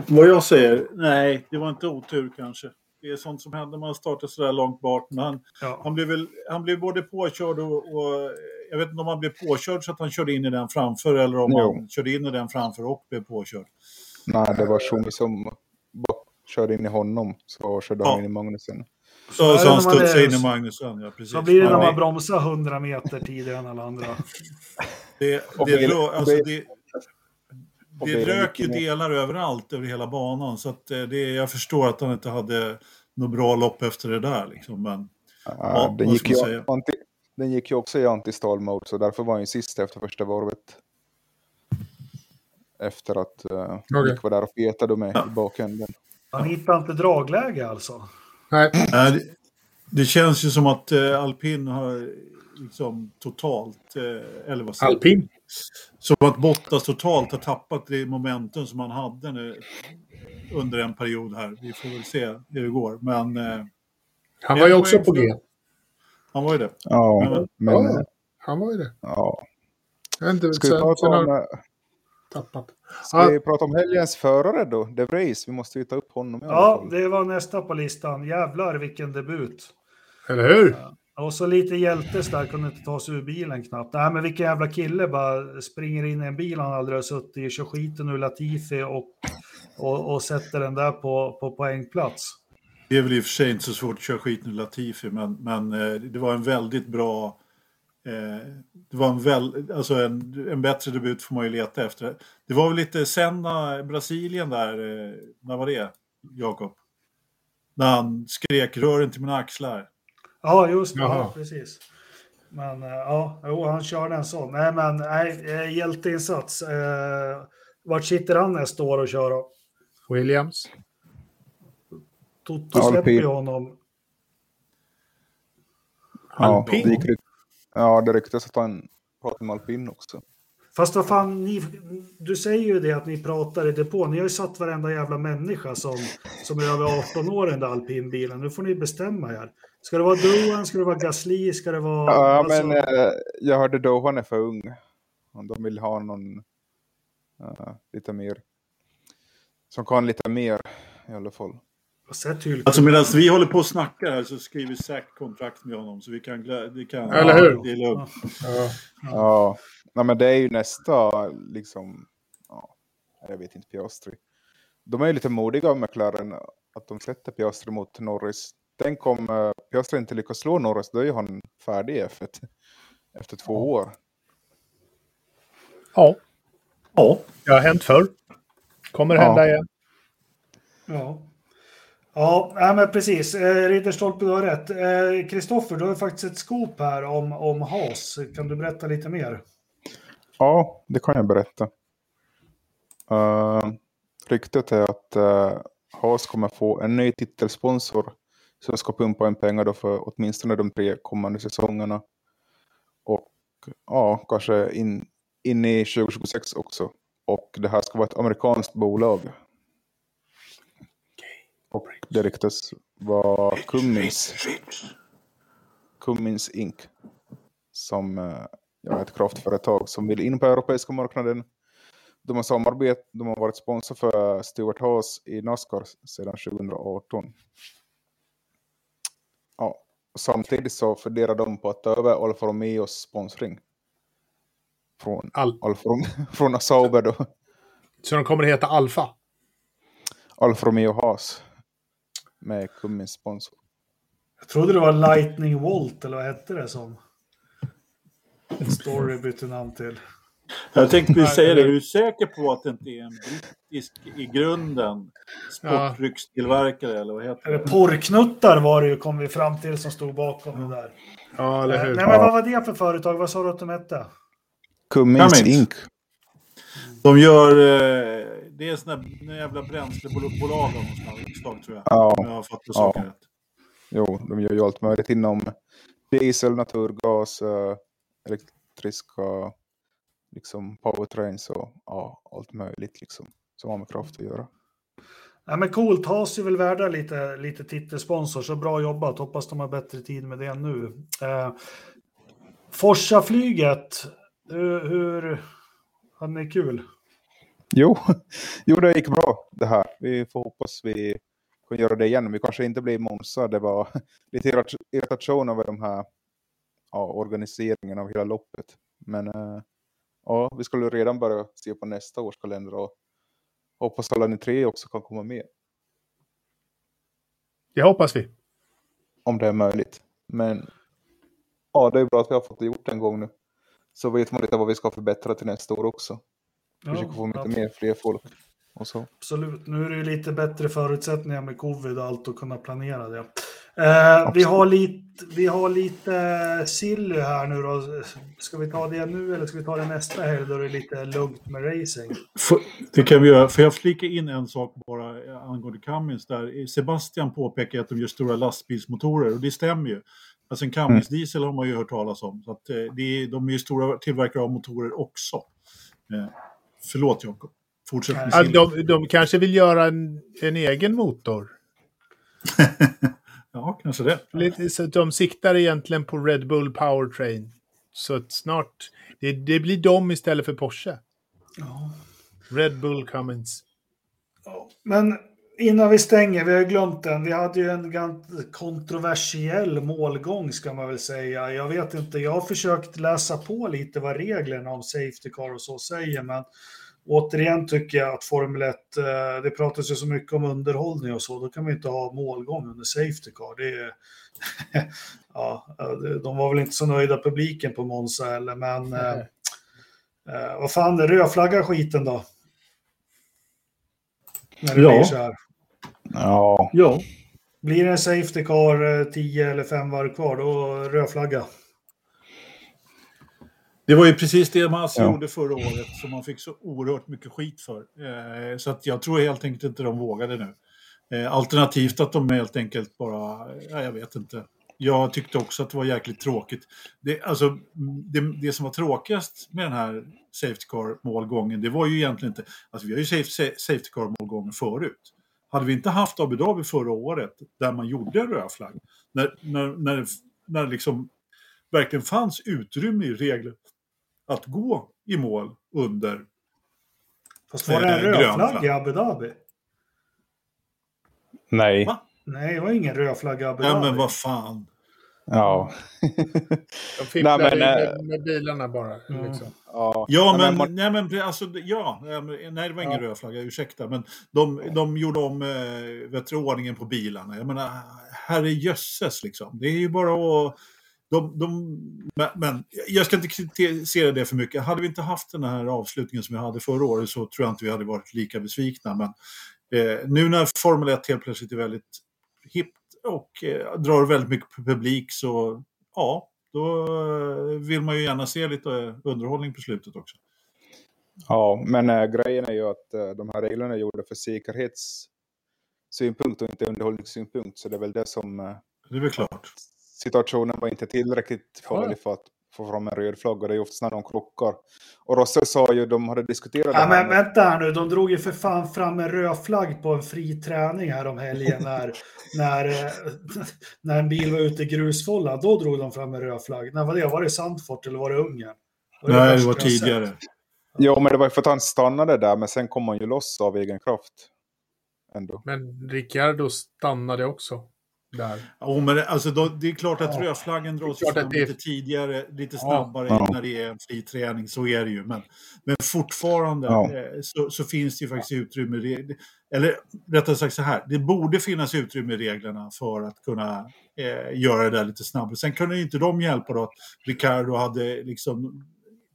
Vad jag säger? Nej, det var inte otur kanske. Det är sånt som händer när man startar sådär långt bort. Men han, ja. han, blev väl, han blev både påkörd och, och jag vet inte om han blev påkörd så att han körde in i den framför eller om jo. han körde in i den framför och blev påkörd. Nej, det var Schumi som körde in i honom, så körde ja. han in i Magnusen. Så, så han studsade in i Magnusen, ja precis. Så blir det när man bromsar 100 meter tidigare än alla andra. Det, det, det, alltså det, det rök ju delar överallt över hela banan, så att eh, det, jag förstår att han inte hade något bra lopp efter det där. Liksom, men, ja, ja, det gick ju, anti, den gick ju också i anti-stall-mode, så därför var han ju sist efter första varvet. Efter att uh, okay. Nick var där och fetade med ja. i bakänden. Han hittade inte dragläge alltså? Nej. det, det känns ju som att uh, alpin har liksom totalt, uh, eller vad säger Alpin? Som att Bottas totalt har tappat det momentum som han hade nu, under en period här. Vi får väl se hur det går. Men, uh, han var ju också på G. Han var ju det. Ja, men, men ja, han var ju det. Ja. Jag inte, Ska vi prata om... Har... Tappat. Ska vi prata om helgens förare då? De Vries, vi måste ju ta upp honom. Ja, det var nästa på listan. Jävlar vilken debut. Eller hur? Ja. Och så lite hjältes där, kunde inte ta sig ur bilen knappt. Nej, men vilken jävla kille bara springer in i en bil han aldrig har suttit i, kör skiten ur Latifi och, och, och sätter den där på, på poängplats. Det är väl i och för sig inte så svårt att köra skiten ur Latifi, men, men eh, det var en väldigt bra... Eh, det var en, väl, alltså en, en bättre debut får man ju leta efter. Det var väl lite Senna, Brasilien där, eh, när var det, Jakob? När han skrek rör inte mina axlar. Ja, just det, ja, precis. Men ja, jo, han körde en sån. Nej, men nej, hjälteinsats. Eh, vart sitter han nästa år och kör då? Williams. Toto släpper ju honom. Ja, det ja, det ryktas att han pratar med alpin också. Fast vad fan, ni, du säger ju det att ni pratar i depå. Ni har ju satt varenda jävla människa som, som är över 18 år i den där alpinbilen. Nu får ni bestämma er. Ska det vara Dohan, ska det vara Gasly, ska det vara... Ja, alltså... men eh, jag hörde Dohan är för ung. De vill ha någon uh, lite mer, som kan lite mer i alla fall. Alltså medan vi håller på och snackar här så skriver Zack kontrakt med honom så vi kan, vi kan Eller hur? dela upp. Ja, ja. ja. men det är ju nästa liksom, ja, jag vet inte, Piastri. De är ju lite modiga av McLaren att de släpper Piastri mot Norris. Tänk om uh, Piastri inte lyckas slå Norris, då är ju han färdig F1 efter två ja. år. Ja. Ja. Det har hänt förr. Kommer hända igen. Ja. Ja, men precis. Eh, Ridderstolpe, du har rätt. Kristoffer, du har faktiskt ett skop här om, om Haas. Kan du berätta lite mer? Ja, det kan jag berätta. Uh, ryktet är att uh, Haas kommer få en ny titelsponsor som ska pumpa in pengar då för åtminstone de tre kommande säsongerna. Och ja, kanske in, in i 2026 också. Och det här ska vara ett amerikanskt bolag. Och det ryktas vara Cummins. Cummins Inc. Som eh, ja, ett kraftföretag som vill in på europeiska marknaden. De har samarbetat, de har varit sponsor för Stuart Haas i Nascar sedan 2018. Ja, samtidigt så funderar de på att ta över Alfa Romeos sponsring. Från, Al Alfa från Sauber då. Så de kommer att heta Alfa? Alfa Romeo Haas. Med Cummins sponsor. Jag trodde det var Lightning Volt, eller vad hette det som Story bytte namn till. Jag tänkte precis säga det, är du säker på att det inte är en brittisk i grunden sportdryckstillverkare eller vad heter det? Porrknuttar var det ju, kom vi fram till, som stod bakom det där. Ja, eller hur. Nej, men vad var det för företag? Vad sa du att de hette? Cummins Inc. De gör... Eh, det är sådana jävla bränslebolag av något slag, tror jag. Ja. Om jag har fått det ja. rätt. Jo, de gör ju allt möjligt inom diesel, naturgas, eh, elektriska liksom powertrains och ja, allt möjligt liksom, som har med kraft att göra. Ja, men coolt, Haas är väl värda lite, lite titelsponsor, så bra jobbat. Hoppas de har bättre tid med det nu. Eh, Forsa-flyget, hur, hur hade ni kul? Jo, jo, det gick bra det här. Vi får hoppas vi kan göra det igen. Vi kanske inte blir Monza. Det var lite irritation över de här ja, organiseringen av hela loppet. Men äh, ja, vi skulle redan börja se på nästa års kalender och hoppas alla ni tre också kan komma med. Det hoppas vi. Om det är möjligt. Men ja, det är bra att vi har fått det gjort en gång nu. Så vet man lite vad vi ska förbättra till nästa år också. Ja, Försöka få lite mer, fler folk. Och så. Absolut, nu är det ju lite bättre förutsättningar med covid och allt att kunna planera det. Eh, vi, har lite, vi har lite Silly här nu då. Ska vi ta det nu eller ska vi ta det nästa helg då det är lite lugnt med racing? det kan vi göra. Får jag flika in en sak bara angående Cummins där. Sebastian påpekar att de gör stora lastbilsmotorer och det stämmer ju. Alltså en Cummins mm. diesel har man ju hört talas om. Så att, eh, det är, de är ju stora tillverkare av motorer också. Eh, förlåt Jakob. Fortsätt med ja, de, de kanske vill göra en, en egen motor. Ja, kanske det. Lite, så de siktar egentligen på Red Bull Powertrain. Så att snart, det, det blir de istället för Porsche. Ja. Red Bull Cummins. Ja, men innan vi stänger, vi har glömt den. Vi hade ju en ganska kontroversiell målgång ska man väl säga. Jag vet inte, jag har försökt läsa på lite vad reglerna om Safety Car och så säger, men återigen tycker jag att Formel 1, eh, det pratas ju så mycket om underhållning och så, då kan vi inte ha målgång under Safety Car. Det är, ja, de var väl inte så nöjda publiken på Monza heller, men mm. eh, vad fan, det rödflagga skiten då? När det ja. blir så här. Ja. ja. Blir det en Safety Car 10 eller 5 varv kvar, då rödflagga. Det var ju precis det man ja. gjorde förra året som man fick så oerhört mycket skit för. Eh, så att jag tror helt enkelt inte de vågade nu. Eh, alternativt att de helt enkelt bara, ja, jag vet inte. Jag tyckte också att det var jäkligt tråkigt. Det, alltså, det, det som var tråkigast med den här Safety Car-målgången, det var ju egentligen inte... Alltså vi har ju Safety Car-målgången förut. Hade vi inte haft Abu Dhabi förra året, där man gjorde en röd flagg, när, när, när, när liksom verkligen fanns utrymme i reglerna att gå i mål under Fast var det en röd flagg i Abu Dhabi? Nej. Va? Nej, det var ingen röd flagg i Abu Dhabi. Ja, men vad fan. Ja. De fipplade nej, men, med, med, bilarna bara. Mm. Liksom. Ja, ja men, men, nej, men alltså, ja, nej, det var ingen ja. röd flagga, ursäkta. Men de, de gjorde om äh, ordningen på bilarna. Jag menar, herre jösses liksom. Det är ju bara att de, de, men jag ska inte kritisera det för mycket. Hade vi inte haft den här avslutningen som vi hade förra året så tror jag inte vi hade varit lika besvikna. Men Eh, nu när Formel 1 helt plötsligt är väldigt hippt och eh, drar väldigt mycket publik så ja, då eh, vill man ju gärna se lite underhållning på slutet också. Ja, men äh, grejen är ju att äh, de här reglerna är gjorda för säkerhetssynpunkt och inte underhållningssynpunkt. Så det är väl det som... Äh, det är väl klart. Situationen var inte tillräckligt farlig för att få fram en röd flagga. Det är oftast när de krockar. Och Russell sa ju, de hade diskuterat ja, men med... vänta här nu, de drog ju för fan fram en röd flagg på en fri träning här om helgen när, när, när en bil var ute i grusfållan. Då drog de fram en röd flagg. När var det? Var det Sandfort eller var det Ungern? Var det Nej, det var tidigare. Jo, men det var för att han stannade där, men sen kom han ju loss av egen kraft. Ändå. Men Ricciardo stannade också där. Ja, men alltså, då, det är klart att ja. rödflaggen dras fram lite tidigare, lite snabbare ja. när det är en fri träning. Så är det ju. Men, men fortfarande ja. eh, så, så, finns det ju faktiskt utrymme. Eller rättare sagt så här, det borde finnas utrymme i reglerna för att kunna eh, göra det där lite snabbare. Sen kunde inte de hjälpa då att Ricardo hade liksom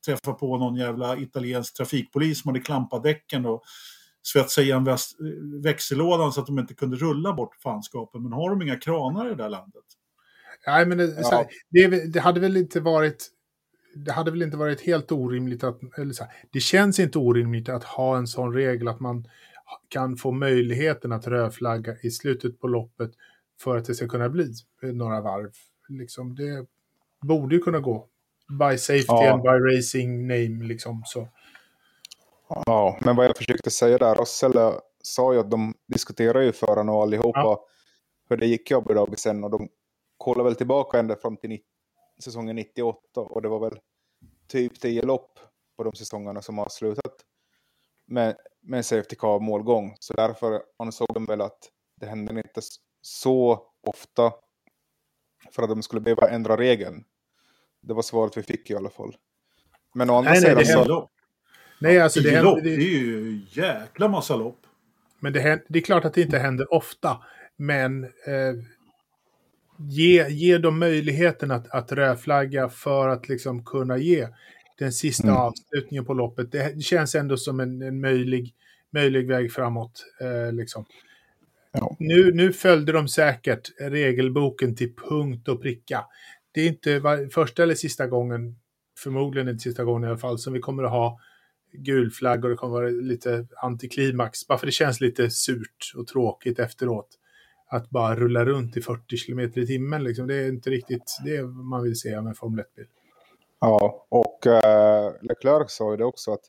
träffat på någon jävla italiensk trafikpolis som hade klampat däcken och svetsa igen växellådan så att de inte kunde rulla bort fanskapen. Men har de inga kranar i det där landet? Nej, men det, ja. det, det, hade väl inte varit... Det hade väl inte varit helt orimligt att... Eller så här, det känns inte orimligt att ha en sån regel att man kan få möjligheten att rödflagga i slutet på loppet för att det ska kunna bli några varv. Liksom, det borde ju kunna gå. By safety ja. and by racing name, liksom. Så. Ja, men vad jag försökte säga där, Russell sa ju att de diskuterar ju förarna och allihopa ja. hur det gick Dhabi sen och de kollade väl tillbaka ända fram till säsongen 98 och det var väl typ 10 lopp på de säsongerna som har slutat med, med Safety Car målgång. Så därför ansåg de väl att det hände inte så ofta för att de skulle behöva ändra regeln. Det var svaret vi fick i alla fall. Men å andra nej, sidan nej, det så... Nej, alltså det, händer, det, det är ju jäkla massa lopp. Men det, händer, det är klart att det inte händer ofta. Men eh, ge, ge dem möjligheten att, att rödflagga för att liksom kunna ge den sista mm. avslutningen på loppet. Det känns ändå som en, en möjlig, möjlig väg framåt. Eh, liksom. Ja. Nu, nu följde de säkert regelboken till punkt och pricka. Det är inte första eller sista gången, förmodligen inte sista gången i alla fall, som vi kommer att ha gul flagg och det kommer vara lite antiklimax. Bara för det känns lite surt och tråkigt efteråt. Att bara rulla runt i 40 km i timmen. Liksom. Det är inte riktigt det man vill se med Formel 1-bil. Ja, och uh, Leclerc sa ju det också att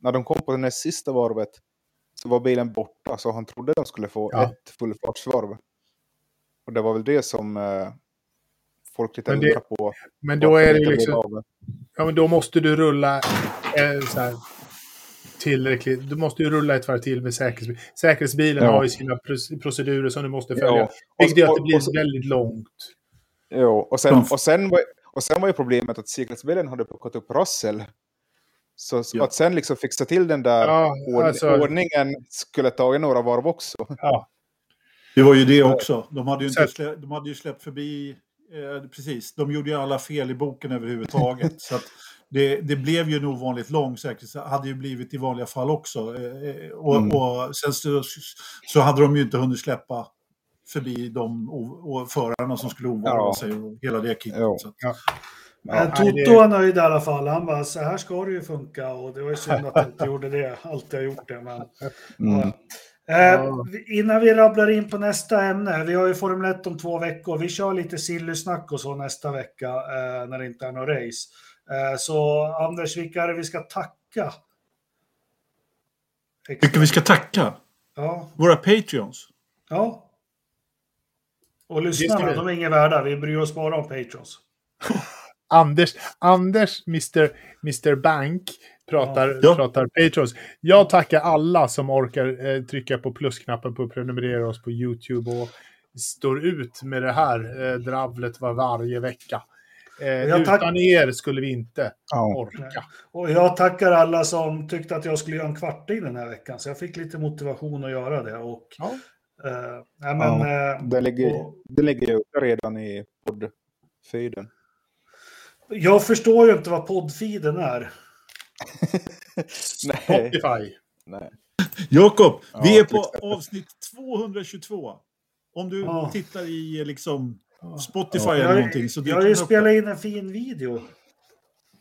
när de kom på det sista varvet så var bilen borta så han trodde de skulle få ja. ett fullfartsvarv. Och det var väl det som uh, folk lite undrar på. Men då är det liksom... Ja, men då måste du rulla eh, så här, tillräckligt. Du måste ju rulla ett varv till med säkerhetsbilen. Säkerhetsbilen ja. har ju sina procedurer som du måste följa. Ja. Vilket gör att det blir och, väldigt långt. Jo, och sen, och, sen var, och sen var ju problemet att säkerhetsbilen hade plockat upp Russell. Så ja. att sen liksom fixa till den där ja, ord alltså, ordningen skulle ta några varv också. Ja. Det var ju det också. De hade ju, inte slä, de hade ju släppt förbi... Eh, precis, de gjorde ju alla fel i boken överhuvudtaget. så att det, det, blev ju en ovanligt lång säkerhet, hade ju blivit i vanliga fall också. Eh, eh, och, mm. och sen så, så, hade de ju inte hunnit släppa förbi de och förarna som skulle ovanra ja. sig och hela det kittet. Ja. Men Toto var nöjd i alla fall. Han bara, så här ska det ju funka. Och det var ju synd att jag inte gjorde det. Alltid har gjort det. Men, mm. Eh, innan vi rabblar in på nästa ämne. Vi har ju Formel 1 om två veckor. Vi kör lite sillysnack och så nästa vecka eh, när det inte är något race. Eh, så Anders, vilka är det vi ska tacka? Vilka vi ska tacka? Ja. Våra Patreons? Ja. Och lyssnarna, de är inga värda. Vi bryr oss bara om Patreons. Anders, Anders Mr, Mr Bank, pratar, ja. pratar Patreons. Jag tackar alla som orkar eh, trycka på plusknappen på att prenumerera oss på YouTube och står ut med det här eh, dravlet var varje vecka. Eh, utan er skulle vi inte ja. orka. Och jag tackar alla som tyckte att jag skulle göra en kvarting den här veckan. Så jag fick lite motivation att göra det. Och, ja. eh, men, ja, eh, det, ligger, och, det ligger ju redan i poddfeeden. Jag förstår ju inte vad poddfeeden är. Spotify. Nej. Jakob, ja, vi är på avsnitt 222. Om du ja. tittar i liksom Spotify ja. eller någonting. Så jag har ju spelat in en fin video.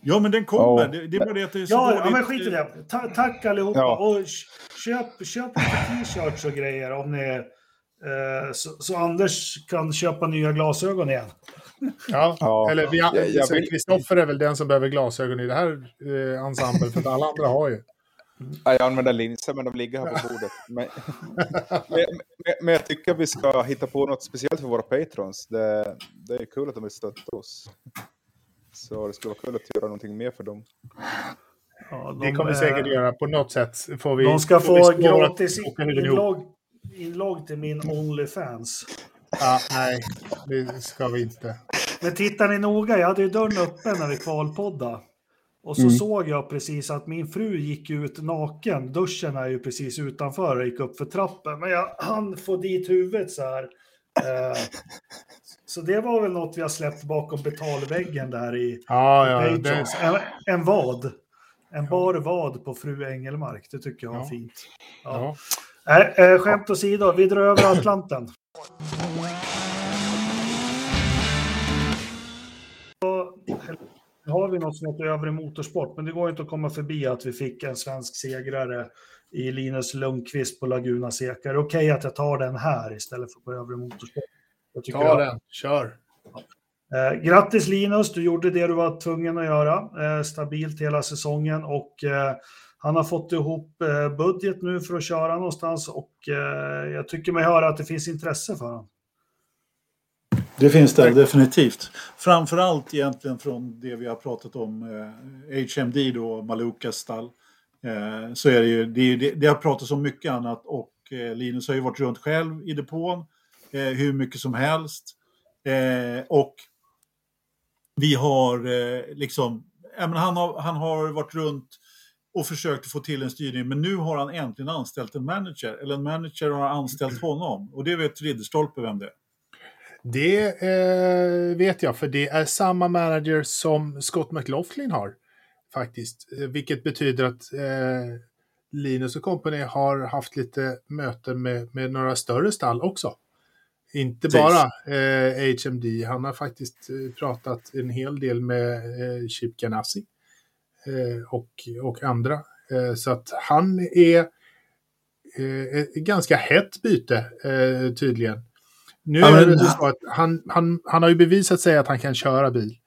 Ja, men den kommer. Ja. Det, det är bara det att det är så ja, dåligt. Ja, men skit i det. Ta, tack allihopa. Ja. Och köp, köp t-shirts och grejer om ni... Eh, så, så, Anders kan köpa nya glasögon igen. Ja, ja. eller Kristoffer är väl den som behöver glasögon i det här eh, ensemblen, för alla andra har ju. Ja, jag använder linser, men de ligger här på bordet. Men, men, men, jag tycker vi ska hitta på något speciellt för våra patrons. Det, det är kul att de vill stötta oss. Så det skulle vara kul att göra någonting mer för dem. Ja, de, det kommer vi säkert göra på något sätt. Får vi, de ska få gratis inlogg, inlogg till min Onlyfans. Ja, nej, det ska vi inte. Men tittar ni noga, jag hade ju dörren öppen när vi kvalpodda. Och så mm. såg jag precis att min fru gick ut naken. Duschen är ju precis utanför och gick upp för trappen. Men jag hann få dit huvudet så här. Eh, så det var väl något vi har släppt bakom betalväggen där i ja, ja, det... en, en vad. En bar vad på fru Engelmark. Det tycker jag var ja. fint. Ja. Ja. Äh, äh, skämt åsido, vi drar över Atlanten. Har vi något som heter övre motorsport, men det går inte att komma förbi att vi fick en svensk segrare i Linus Lundqvist på Laguna Seca. Okej okay att jag tar den här istället för på övre motorsport? Ta jag... den, kör! Eh, grattis Linus, du gjorde det du var tvungen att göra. Eh, stabilt hela säsongen och eh, han har fått ihop eh, budget nu för att köra någonstans och eh, jag tycker mig höra att det finns intresse för honom. Det finns det definitivt. Framförallt egentligen från det vi har pratat om, eh, HMD då, Malukas stall. Eh, så är det ju, det, det, det, har pratats om mycket annat och eh, Linus har ju varit runt själv i depån eh, hur mycket som helst. Eh, och vi har eh, liksom, han, har, han har varit runt och försökt få till en styrning, men nu har han äntligen anställt en manager, eller en manager har anställt honom. Och det vet Ridderstolpe vem det är. Det eh, vet jag, för det är samma manager som Scott McLaughlin har. Faktiskt. Eh, vilket betyder att eh, Linus och Company har haft lite möten med, med några större stall också. Inte bara eh, HMD, han har faktiskt eh, pratat en hel del med eh, Chip Ganassi eh, och, och andra. Eh, så att han är ett ganska hett byte tydligen. Nu är det så att han, han, han har ju bevisat sig att han kan köra bil.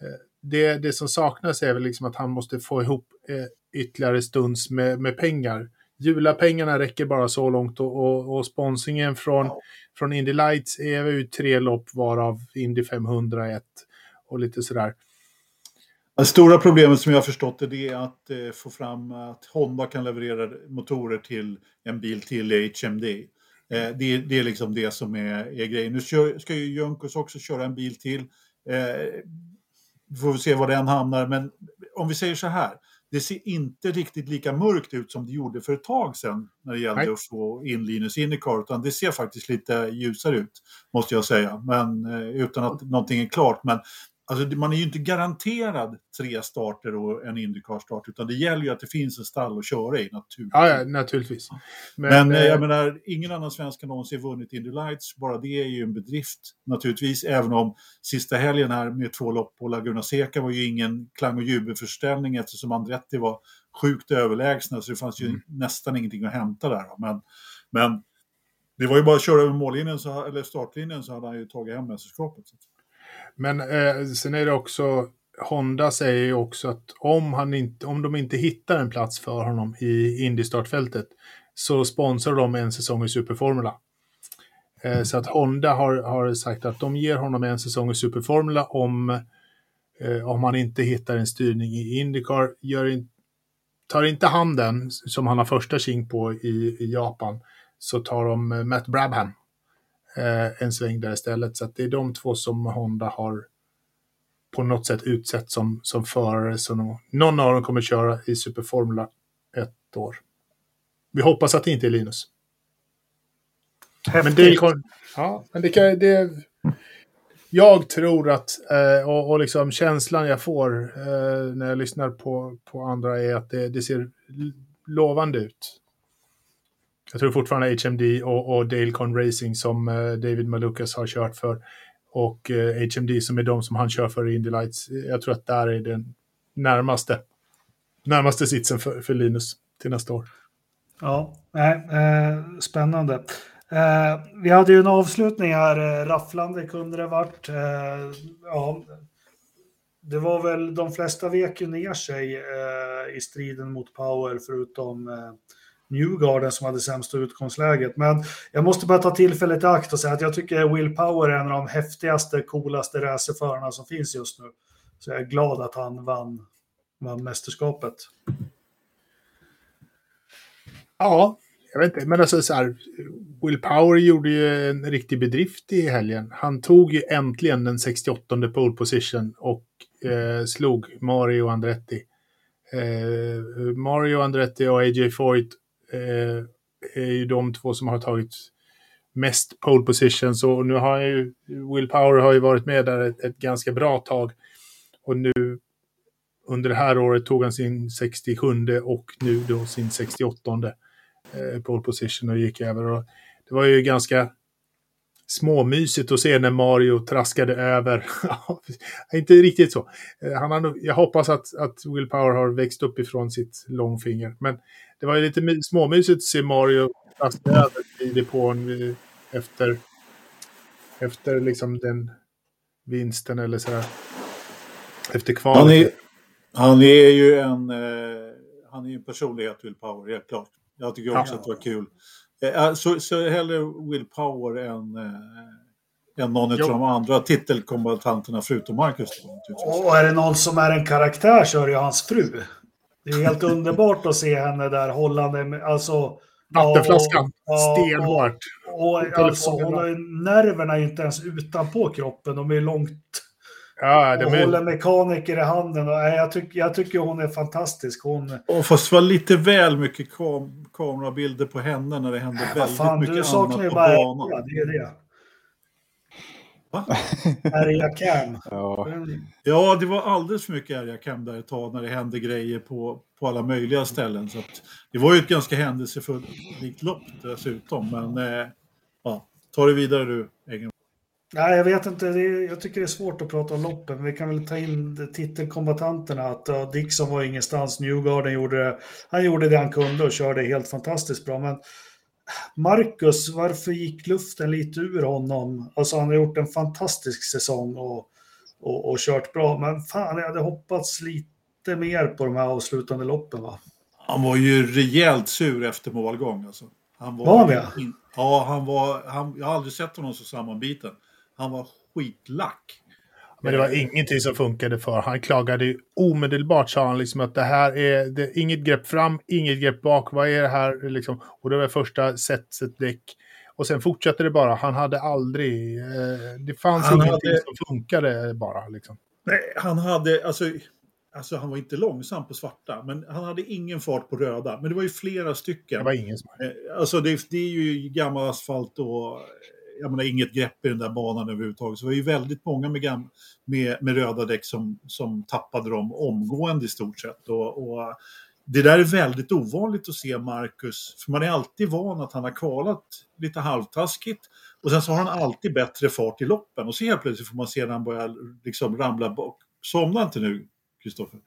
Eh, det, det som saknas är väl liksom att han måste få ihop eh, ytterligare stunds med, med pengar. Julapengarna räcker bara så långt och, och, och sponsringen från, ja. från Indy Lights är ju tre lopp varav Indy 501 och lite sådär. Det stora problemet som jag har förstått är det att eh, få fram att Honda kan leverera motorer till en bil till HMD. Eh, det, det, är liksom det som är, är grejen. Nu ska, ska ju Junkos också köra en bil till. Eh, får vi se var den hamnar, men om vi säger så här. Det ser inte riktigt lika mörkt ut som det gjorde för ett tag sedan när det gällde Nej. att få in Linus Indycar, utan det ser faktiskt lite ljusare ut, måste jag säga, men eh, utan att någonting är klart. Men Alltså, man är ju inte garanterad tre starter och en Indycar-start, utan det gäller ju att det finns en stall att köra i naturligtvis. Ja, ja naturligtvis. Men, Men eh, jag menar, ingen annan svensk har någonsin vunnit Indy Lights, bara det är ju en bedrift naturligtvis, även om sista helgen här med två lopp på Laguna Seca var ju ingen klang och jubelförställning eftersom Andretti var sjukt överlägsna, så det fanns ju mm. nästan ingenting att hämta där. Men, men det var ju bara att köra över mållinjen, så, eller startlinjen, så hade han ju tagit hem mästerskapet. Men eh, sen är det också, Honda säger ju också att om, han inte, om de inte hittar en plats för honom i Indy-startfältet så sponsrar de en säsong i Superformula. Eh, så att Honda har, har sagt att de ger honom en säsong i Superformula om, eh, om han inte hittar en styrning i Indycar. Gör in, tar inte han den, som han har första king på i, i Japan, så tar de eh, Matt Brabham eh, en sväng där istället. Så det är de två som Honda har på något sätt utsett som, som förare. Så någon av dem kommer köra i Superformula ett år. Vi hoppas att det inte är Linus. Men det, ja, men det kan... Det, jag tror att, eh, och, och liksom känslan jag får eh, när jag lyssnar på, på andra är att det, det ser lovande ut. Jag tror fortfarande HMD och, och Dale Racing som eh, David Malukas har kört för. Och eh, HMD som är de som han kör för i Indy Lights. Jag tror att där är den närmaste, närmaste sitsen för, för Linus till nästa år. Ja, eh, spännande. Eh, vi hade ju en avslutning här, eh, rafflande kunde det varit. Eh, ja, det var väl, de flesta vek ju ner sig eh, i striden mot Power förutom eh, Newgarden som hade sämsta utgångsläget. Men jag måste bara ta tillfället i akt och säga att jag tycker Will Power är en av de häftigaste, coolaste racerförarna som finns just nu. Så jag är glad att han vann, vann mästerskapet. Ja, jag vet inte, men alltså så här, Will Power gjorde ju en riktig bedrift i helgen. Han tog ju äntligen den 68 pole position och eh, slog Mario Andretti. Eh, Mario Andretti och AJ Foyt eh, är ju de två som har tagit mest pole positions och nu har ju Will Power har ju varit med där ett, ett ganska bra tag. Och nu under det här året tog han sin 67 och nu då sin 68 eh, pole position och gick över. Och det var ju ganska småmysigt att se när Mario traskade över. inte riktigt så. Eh, han har, jag hoppas att, att Will Power har växt upp ifrån sitt långfinger. Men det var ju lite småmysigt att se Mario traska över i depån eh, efter, efter liksom den vinsten eller så här. Efter kvalet. Han är, han är ju en, eh, han är en personlighet, Will Power, helt klart. Jag tycker också ja. att det var kul. Eh, så, så hellre Will Power än, eh, än någon av de andra titelkombatanterna förutom Marcus. Och är det någon som är en karaktär så är det ju hans fru. Det är helt underbart att se henne där hållande med, alltså... Vattenflaskan, stenhårt. Och, och, alltså, hon nerverna är inte ens utanpå kroppen, de är långt Ja, och är... håller mekaniker i handen. Och, jag, tycker, jag tycker hon är fantastisk. Hon... Och fast det var lite väl mycket kam kamerabilder på henne när det hände ja, väldigt fan, mycket du annat på bara banan. Ja, det är det. Va? Area Cam. Ja. ja, det var alldeles för mycket Area Cam där ett tag när det hände grejer på, på alla möjliga ställen. Så det var ju ett ganska händelsefullt lopp dessutom. Men eh, ja, ta det vidare du, Egen. Nej, jag vet inte. Är, jag tycker det är svårt att prata om loppen. Vi kan väl ta in titelkombatanterna. Att uh, Dixon var ingenstans. Newgarden gjorde, han gjorde det han kunde och körde helt fantastiskt bra. Men Marcus, varför gick luften lite ur honom? Alltså han har gjort en fantastisk säsong och, och, och kört bra. Men fan, jag hade hoppats lite mer på de här avslutande loppen. Va? Han var ju rejält sur efter målgång. Alltså. Han var, var det? ja, han var, han, jag har aldrig sett honom så sammanbiten. Han var skitlack. Men det var ingenting som funkade för Han klagade omedelbart, sa han, liksom att det här är det, inget grepp fram, inget grepp bak. Vad är det här? Liksom, och det var första setset däck. Och sen fortsatte det bara. Han hade aldrig... Eh, det fanns han ingenting hade... som funkade bara. Liksom. Nej, han hade... Alltså, alltså, han var inte långsam på svarta, men han hade ingen fart på röda. Men det var ju flera stycken. Det var ingen som... Eh, alltså, det, det är ju gammal asfalt och jag menar, inget grepp i den där banan överhuvudtaget. Så det var ju väldigt många med, med, med röda däck som, som tappade dem omgående i stort sett. Och, och, det där är väldigt ovanligt att se Marcus, för man är alltid van att han har kvalat lite halvtaskigt och sen så har han alltid bättre fart i loppen och så helt plötsligt får man se när han börjar liksom ramla bak. Somna inte nu, Kristoffer.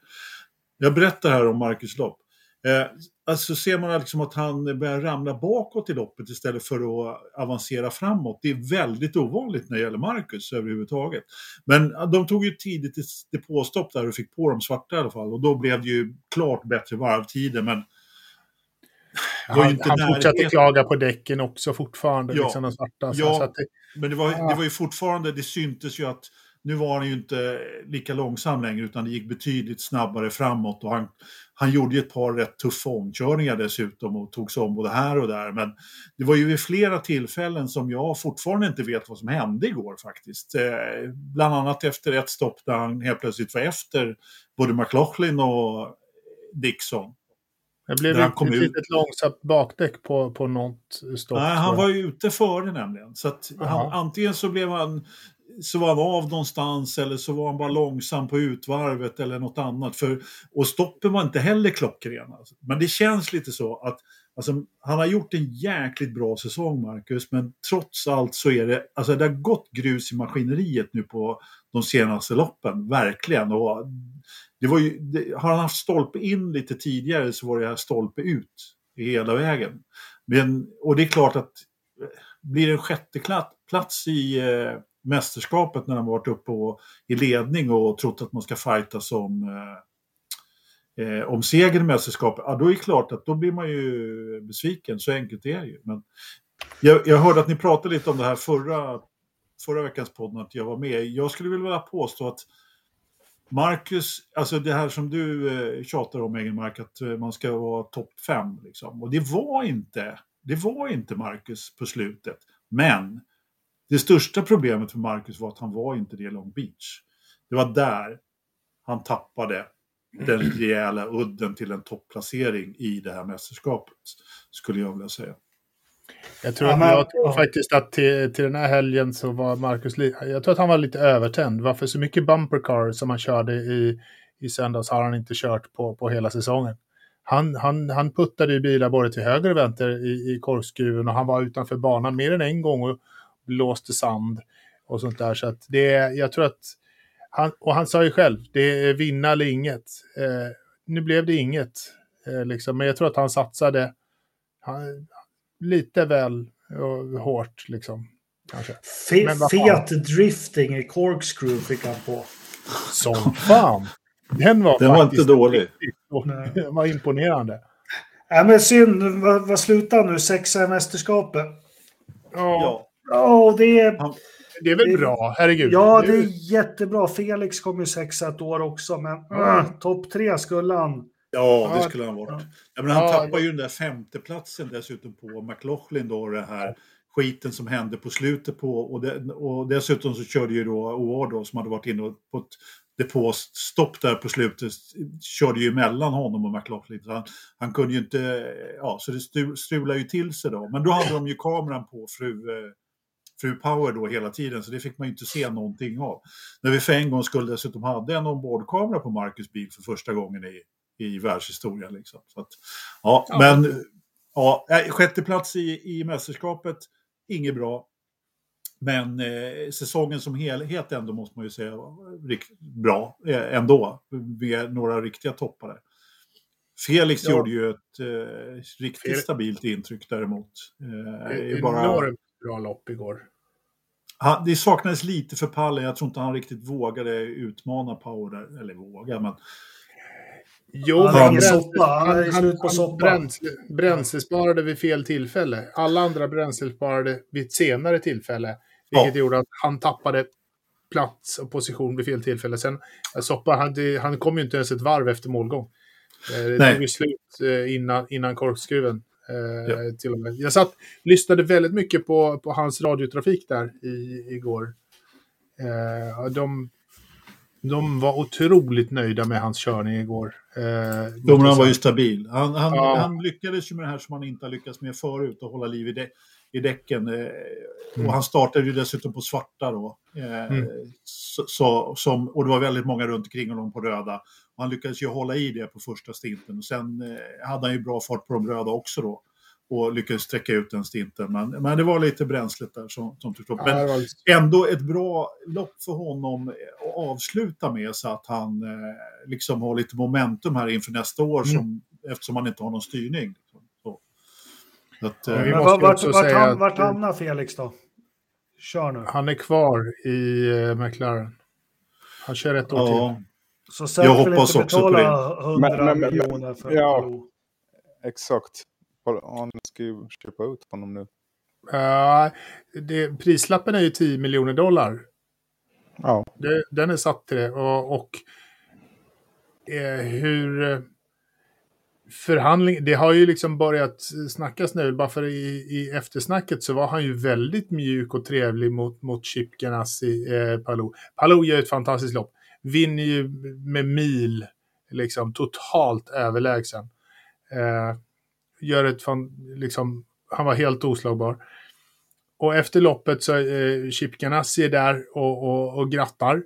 Jag berättar här om Marcus lopp. Eh, alltså ser man liksom att han börjar ramla bakåt i loppet istället för att avancera framåt. Det är väldigt ovanligt när det gäller Marcus överhuvudtaget. Men de tog ju tidigt ett depåstopp där och fick på dem svarta i alla fall och då blev det ju klart bättre varvtider men han, han fortsatte klaga på däcken också fortfarande, ja, liksom de svarta. ja, så det, men det var, ja. det var ju fortfarande, det syntes ju att nu var han ju inte lika långsam längre utan det gick betydligt snabbare framåt och han, han gjorde ju ett par rätt tuffa omkörningar dessutom och tog sig om både här och där. Men det var ju vid flera tillfällen som jag fortfarande inte vet vad som hände igår faktiskt. Eh, bland annat efter ett stopp där han helt plötsligt var efter både McLaughlin och Dixon. Det blev ett, ett litet långsamt bakdäck på, på något stopp. Nej, han var ju ute före nämligen. Så att han, antingen så blev han så var han av någonstans eller så var han bara långsam på utvarvet eller något annat. För, och stoppen var inte heller klockrena. Alltså. Men det känns lite så att alltså, han har gjort en jäkligt bra säsong, Marcus, men trots allt så är det, alltså det har gått grus i maskineriet nu på de senaste loppen, verkligen. Och det var ju, det, har han haft stolpe in lite tidigare så var det här stolpe ut hela vägen. Men, och det är klart att eh, blir det en sjätte plats i eh, mästerskapet när de varit uppe och, i ledning och trott att man ska fighta som eh, eh om seger i mästerskapet, ja, då är det klart att då blir man ju besviken. Så enkelt är det ju. Men jag, jag hörde att ni pratade lite om det här förra, förra veckans podd, att jag var med. Jag skulle vilja påstå att Marcus, alltså det här som du eh, tjatar om Egenmark, att eh, man ska vara topp fem. Liksom. Och det var inte, det var inte Marcus på slutet. Men det största problemet för Marcus var att han var inte det i Long Beach. Det var där han tappade den rejäla udden till en topplacering i det här mästerskapet, skulle jag vilja säga. Jag tror, ja, men, jag tror faktiskt att till, till den här helgen så var Marcus, jag tror att han var lite övertänd. Varför så mycket bumper car som han körde i, i söndags har han inte kört på, på hela säsongen. Han, han, han puttade ju bilar både till höger och vänster i, i korkskruven och han var utanför banan mer än en gång och blåste sand och sånt där. Så att det, jag tror att, han, och han sa ju själv, det är vinna eller inget. Eh, nu blev det inget, eh, liksom, men jag tror att han satsade han, lite väl och, hårt liksom. Kanske. Fet drifting i corkscrew fick han på. Som fan! Den var, Den var inte dålig. Den var imponerande. Ja, men synd, vad, vad slutar nu? Sexa i mästerskapet? Ja. Ja, det är... Det är väl det, bra, herregud. Ja, det är jättebra. Felix kom ju sexa ett år också, men mm. topp tre skulle han. Ja, det skulle han varit. Ja, men han ja, tappar ju den där femteplatsen dessutom på McLaughlin då, det här skiten som hände på slutet på och, det, och dessutom så körde ju då OR då som hade varit inne på ett depåstopp där på slutet körde ju emellan honom och McLaughlin. Så han, han kunde ju inte, ja så det strulade ju till sig då. Men då hade de ju kameran på fru, eh, fru Power då hela tiden så det fick man ju inte se någonting av. När vi för en gång skulle dessutom hade en ombordkamera på Marcus bil för första gången i, i världshistorien. Liksom. Så att, ja, ja, men ja, sjätte plats i, i mästerskapet, inget bra. Men eh, säsongen som helhet ändå måste man ju säga bra eh, ändå. Med några riktiga toppare. Felix ja. gjorde ju ett eh, riktigt Felix. stabilt intryck däremot. Eh, bara... Enormt bra lopp igår. Han, det saknades lite för pallen. Jag tror inte han riktigt vågade utmana Power där. Eller våga, men Jo, han, han, soppa. han är slut på soppa. Bränsle, bränslesparade vid fel tillfälle. Alla andra bränslesparade vid ett senare tillfälle. Vilket ja. gjorde att han tappade plats och position vid fel tillfälle. Sen, Soppa, han, han kom ju inte ens ett varv efter målgång. Eh, det tog ju slut eh, innan, innan korkskruven. Eh, ja. till och med. Jag satt, lyssnade väldigt mycket på, på hans radiotrafik där i, igår. de, de var otroligt nöjda med hans körning igår. Eh, Domaren var ju stabil. Han, han, ja. han, lyckades ju med det här som han inte har lyckats med förut, att hålla liv i, dä i däcken. Eh, mm. Och han startade ju dessutom på svarta då. Eh, mm. så, så, som, och det var väldigt många runt omkring honom på röda. Och han lyckades ju hålla i det på första stinten. Och sen eh, hade han ju bra fart på de röda också då och lyckades sträcka ut den stinten. Men, men det var lite bränslet där som, som tog upp. Men ändå ett bra lopp för honom att avsluta med så att han eh, liksom har lite momentum här inför nästa år mm. som, eftersom han inte har någon styrning. Så. Att, eh, men vart, vart, vart, ham, vart hamnar Felix då? Kör nu. Han är kvar i uh, McLaren. Han kör ett år ja. till. Så Säf vill inte betala 100 miljoner för ja, Exakt. Han ska ju köpa ut honom nu. Uh, det, prislappen är ju 10 miljoner dollar. Ja. Det, den är satt till det. Och, och eh, hur... Eh, förhandling, det har ju liksom börjat snackas nu, bara för i, i eftersnacket så var han ju väldigt mjuk och trevlig mot, mot Chip Ganassi, eh, Palou. Palou gör ett fantastiskt lopp, vinner ju med mil, liksom totalt överlägsen. Eh, gör ett fan, liksom, han var helt oslagbar. och efter loppet så eh, är eh, Chip Ganassi där och, och, och grattar.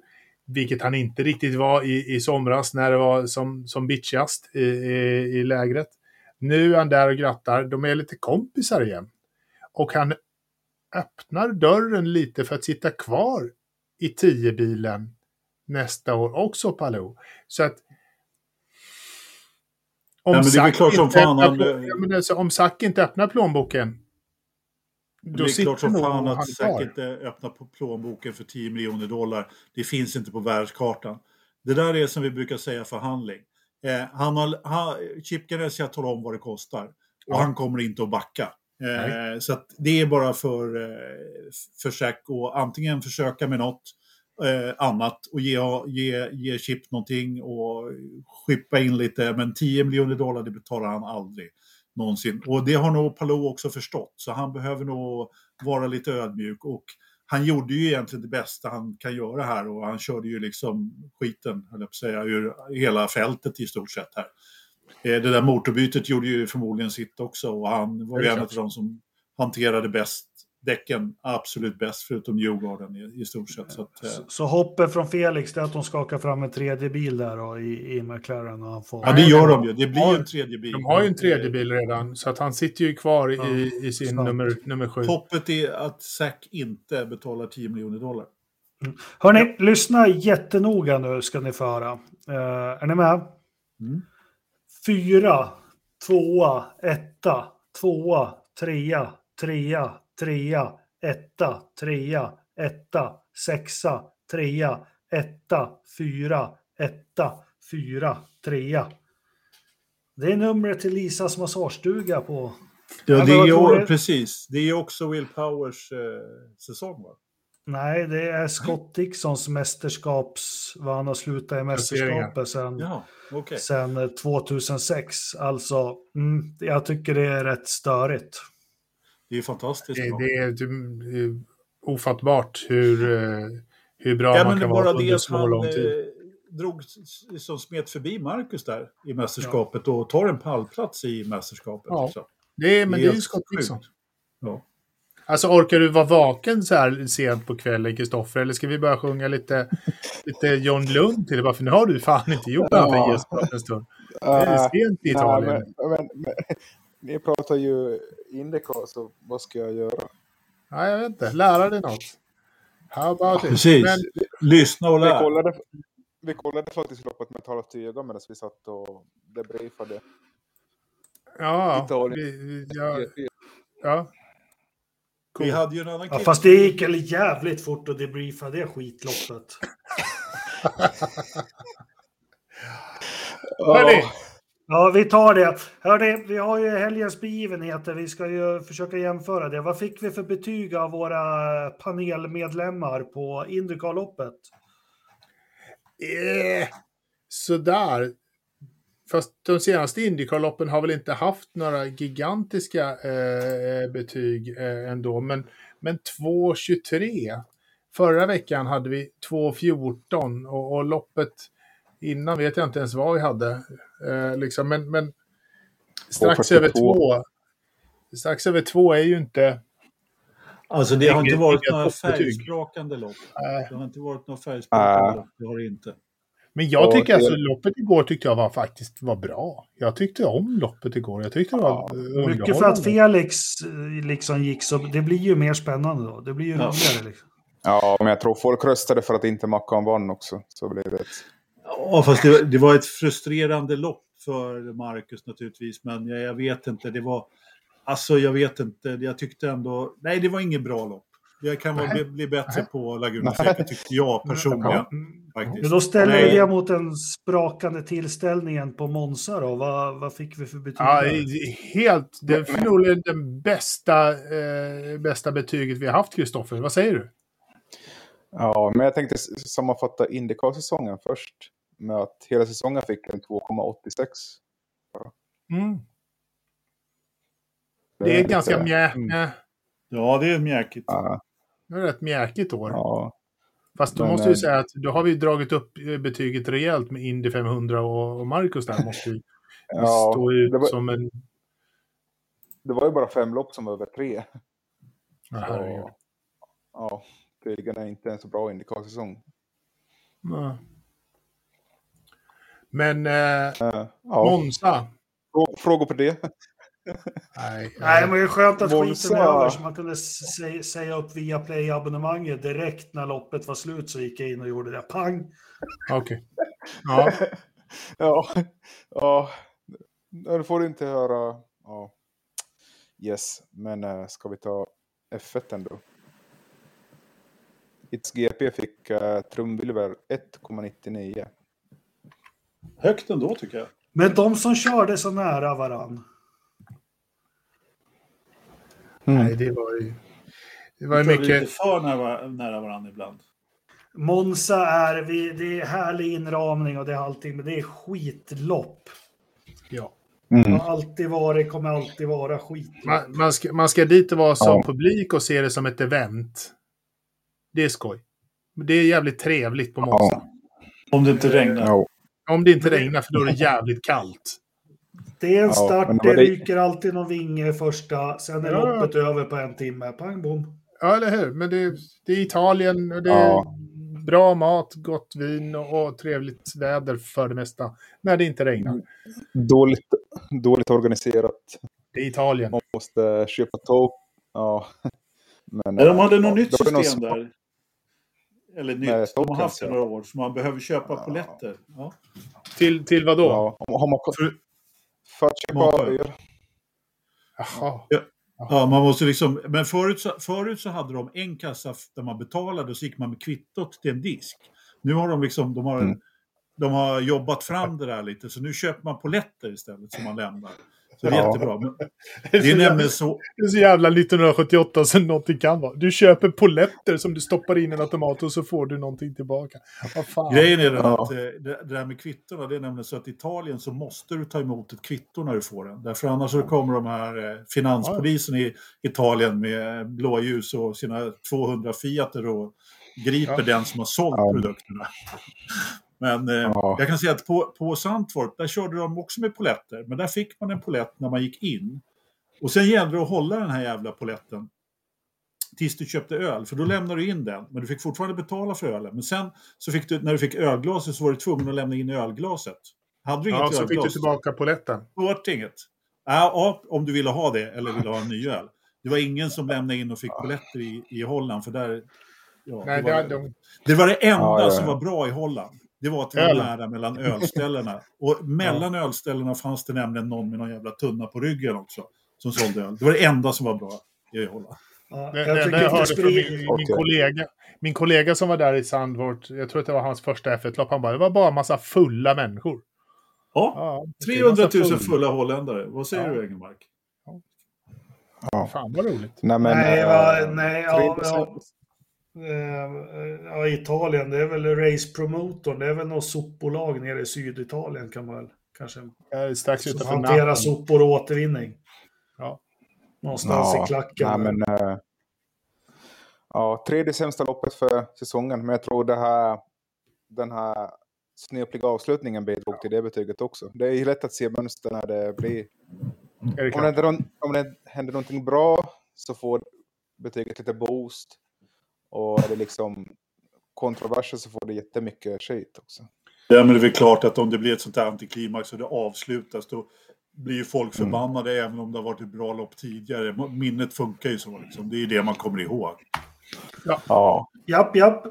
Vilket han inte riktigt var i, i somras när det var som, som bitchigast i, i, i lägret. Nu är han där och grattar. De är lite kompisar igen. Och han öppnar dörren lite för att sitta kvar i 10-bilen nästa år också, Palou. Så att om, ja, Zack inte, öppnar, alltså, om Zack inte öppnar plånboken då det är klart som fan att Zack inte öppnar plånboken för 10 miljoner dollar. Det finns inte på världskartan. Det där är som vi brukar säga förhandling. Eh, han har, han, Chip Ganassi har talat om vad det kostar. Och ja. han kommer inte att backa. Eh, så det är bara för, eh, för Zack att antingen försöka med något eh, annat och ge, ge, ge Chip någonting och skippa in lite. Men 10 miljoner dollar det betalar han aldrig någonsin. Och det har nog Palou också förstått. Så han behöver nog vara lite ödmjuk. Och han gjorde ju egentligen det bästa han kan göra här och han körde ju liksom skiten, höll jag på att säga, ur hela fältet i stort sett här. Eh, det där motorbytet gjorde ju förmodligen sitt också och han var ju en av de som hanterade bäst däcken absolut bäst förutom Djurgården i, i stort sett. Så, att, eh. så, så hoppet från Felix är att de skakar fram en tredje bil där då, i, i McLaren? Och han får... Ja, det gör de ju. Det blir ju en tredje bil. De har ju en tredje bil redan, så att han sitter ju kvar ja, i, i sin nummer, nummer sju. Hoppet är att Zack inte betalar 10 miljoner dollar. Mm. Hörni, ja. lyssna jättenoga nu ska ni få höra. Uh, är ni med? Mm. Fyra, tvåa, etta, tvåa, trea, trea, trea, etta, trea, etta, sexa, trea, etta, fyra, etta, fyra, trea. Det är numret till Lisas massagestuga på... Ja, det är precis. Det är också Will Powers eh, säsong, va? Nej, det är Scott Dixons mästerskaps... Vad han har slutat i mästerskapet sen, ja, okay. sen 2006. Eh, alltså, mm, jag tycker det är rätt störigt. Det är fantastiskt det, bra. Det är, det är ofattbart hur, eh, hur bra ja, man kan vara under så lång tid. Eh, drog, som smet förbi Marcus där i mästerskapet ja. och tar en pallplats i mästerskapet. Ja, det är, men det är Scott Dixon. Ja. Alltså orkar du vara vaken så här sent på kvällen, Kristoffer? Eller ska vi börja sjunga lite, lite John Lund till dig? För nu har du fan inte gjort någonting ja. en stund. Det är sent i Italien. Ja, men, men, men, ni pratar ju Indycar, så vad ska jag göra? Nej, jag vet inte. Lära dig något. How about it? Precis. Men, Lyssna och lär. Vi kollade, vi kollade faktiskt loppet med talat öga medan vi satt och debriefade. Ja, vi, ja, ja. Cool. Vi hade ju en annan ja, Fast det gick jävligt fort att debriefa det skitloppet. Hörni, Ja, vi tar det. Hörde, vi har ju helgens begivenheter. Vi ska ju försöka jämföra det. Vad fick vi för betyg av våra panelmedlemmar på Indycarloppet? Eh, sådär. Fast de senaste Indycarloppen har väl inte haft några gigantiska eh, betyg eh, ändå. Men, men 2.23. Förra veckan hade vi 2.14 och, och loppet Innan vet jag inte ens vad vi hade. Eh, liksom, men, men strax över två. Strax över två är ju inte... Alltså det har inte varit några färgsprakande lopp. Det har inte varit några färgsprakande lopp. Det har det inte. Men jag tycker alltså loppet igår tyckte jag var faktiskt var bra. Jag tyckte om loppet igår. Jag tyckte det var ja, Mycket för att Felix eh, liksom gick så. Det blir ju mer spännande då. Det blir ju ja. roligare liksom. Ja, men jag tror folk röstade för att inte Mackan vann också. Så blev det. Ja, fast det, det, var ett frustrerande lopp för Marcus naturligtvis. Men jag, jag, vet inte, det var... Alltså jag vet inte, jag tyckte ändå... Nej, det var inget bra lopp. Jag kan bli, bli bättre Nej. på Laguna Seca tyckte jag personligen. Faktiskt. Men då ställer Nej. vi det mot den sprakande tillställningen på Monza då. Vad, vad fick vi för betyg? Ja, helt, det är förmodligen det bästa, eh, bästa betyget vi har haft, Kristoffer. Vad säger du? Ja, men jag tänkte sammanfatta Indycar-säsongen först med att hela säsongen fick en 2,86. Mm. Det är, är ganska lite... mjä... Mm. Ja, det är mjäkigt. Ja. Det är ett mjäkigt år. Ja. Fast då Men, måste vi säga att då har vi dragit upp betyget rejält med Indy 500 och, och Marcus där måste ju ja, stå ut var, som en... Det var ju bara fem lopp som var över tre. Så, ja, tydligen är inte en så bra Indycar-säsong. Nej. Men eh, uh, ja. Monza. Frågor på det? Nej, nej, men det är skönt att Monza... skiten är över så man kunde säga upp via Play-abonnemanget direkt när loppet var slut så gick jag in och gjorde det. Pang! Okej. Okay. Ja. ja. Ja. Nu får du inte höra. Ja. Yes, men äh, ska vi ta F1 ändå? It's GP fick uh, trumvirvel 1,99. Högt ändå tycker jag. Men de som körde så nära varann. Mm. Nej, det var ju... Det var ju mycket... lite för nära, nära varandra ibland. Monza är, vi, det är härlig inramning och det är allting, men det är skitlopp. Ja. Mm. Det har alltid varit, kommer alltid vara skit. Man, man, ska, man ska dit och vara som ja. publik och se det som ett event. Det är skoj. Det är jävligt trevligt på Monza. Ja. Om det inte regnar. Ja. Om det inte regnar, för då är det jävligt kallt. Det är en start, ja, det, det ryker alltid någon vinge första, sen är ja. loppet över på en timme. Pang bom. Ja, eller hur? Men det, det är Italien, det är ja. bra mat, gott vin och, och, trevligt väder för det mesta. När det inte regnar. Dåligt, dåligt organiserat. Det är Italien. Man måste köpa tåg. Ja. Men, de hade något nytt system där. Eller nytt, Nej, de har haft det några år, så man behöver köpa ja. poletter. Ja. Till, till vad då? Ja, har man, för, för att köpa öl. Jaha. Ja. Ja, man måste liksom, men förut så, förut så hade de en kassa där man betalade och så gick man med kvittot till en disk. Nu har de liksom, de har, mm. de har jobbat fram det där lite, så nu köper man poletter istället som man lämnar. Så det är ja. jättebra. Men det är, det är nämligen så... Det är så jävla 1978 som någonting kan vara. Du köper poletter som du stoppar in i en automat och så får du någonting tillbaka. Grejen är den ja. att eh, det, där med kvittorna, det är nämligen så att i Italien så måste du ta emot ett kvitto när du får den. Därför annars så kommer de här eh, finanspolisen i Italien med blåljus och sina 200 Fiater och griper ja. den som har sålt produkterna. Men eh, ja. jag kan säga att på, på Sandtorp, där körde de också med poletter. Men där fick man en polett när man gick in. Och sen gällde det att hålla den här jävla poletten tills du köpte öl, för då lämnade du in den. Men du fick fortfarande betala för ölen. Men sen så fick du, när du fick ölglaset så var du tvungen att lämna in ölglaset. Hade du inget ja, så fick du tillbaka poletten. Då var det inget. Ja, om du ville ha det eller ville ha en ny öl. Det var ingen som lämnade in och fick poletter i, i Holland, för där... Ja, Nej, det, var, det, de... det var det enda ja, ja. som var bra i Holland. Det var att vara nära mellan ölställena. Och mellan ja. ölställena fanns det nämligen någon med någon jävla tunna på ryggen också. Som sålde öl. Det var det enda som var bra i Holland. Ja, jag, det, det jag hörde från min, min, okay. kollega, min kollega som var där i Sandvort, jag tror att det var hans första F1-lopp, han bara, det var bara en massa fulla människor. Ja, ja 300 000 fulla holländare. Vad säger ja. du, Engelmark? Ja. Fan vad roligt. Nej, men, nej, va, eh, nej ja, ja, Eh, ja, Italien, det är väl Race Promotor, det är väl något sopbolag nere i Syditalien kan man väl kanske... Ja, strax som hanterar sopor och återvinning. Ja. Någonstans ja, i klacken. Nej, men, äh, ja, tredje sämsta loppet för säsongen, men jag tror det här, den här snöpliga avslutningen bidrog till det betyget också. Det är lätt att se mönster när det blir... Det om, det, om det händer någonting bra så får betyget lite boost. Och är det liksom kontroverser så får det jättemycket skit också. Ja, men det är väl klart att om det blir ett sånt här antiklimax och det avslutas då blir ju folk mm. förbannade mm. även om det har varit ett bra lopp tidigare. Minnet funkar ju så liksom. Det är ju det man kommer ihåg. Ja. ja. Japp, japp.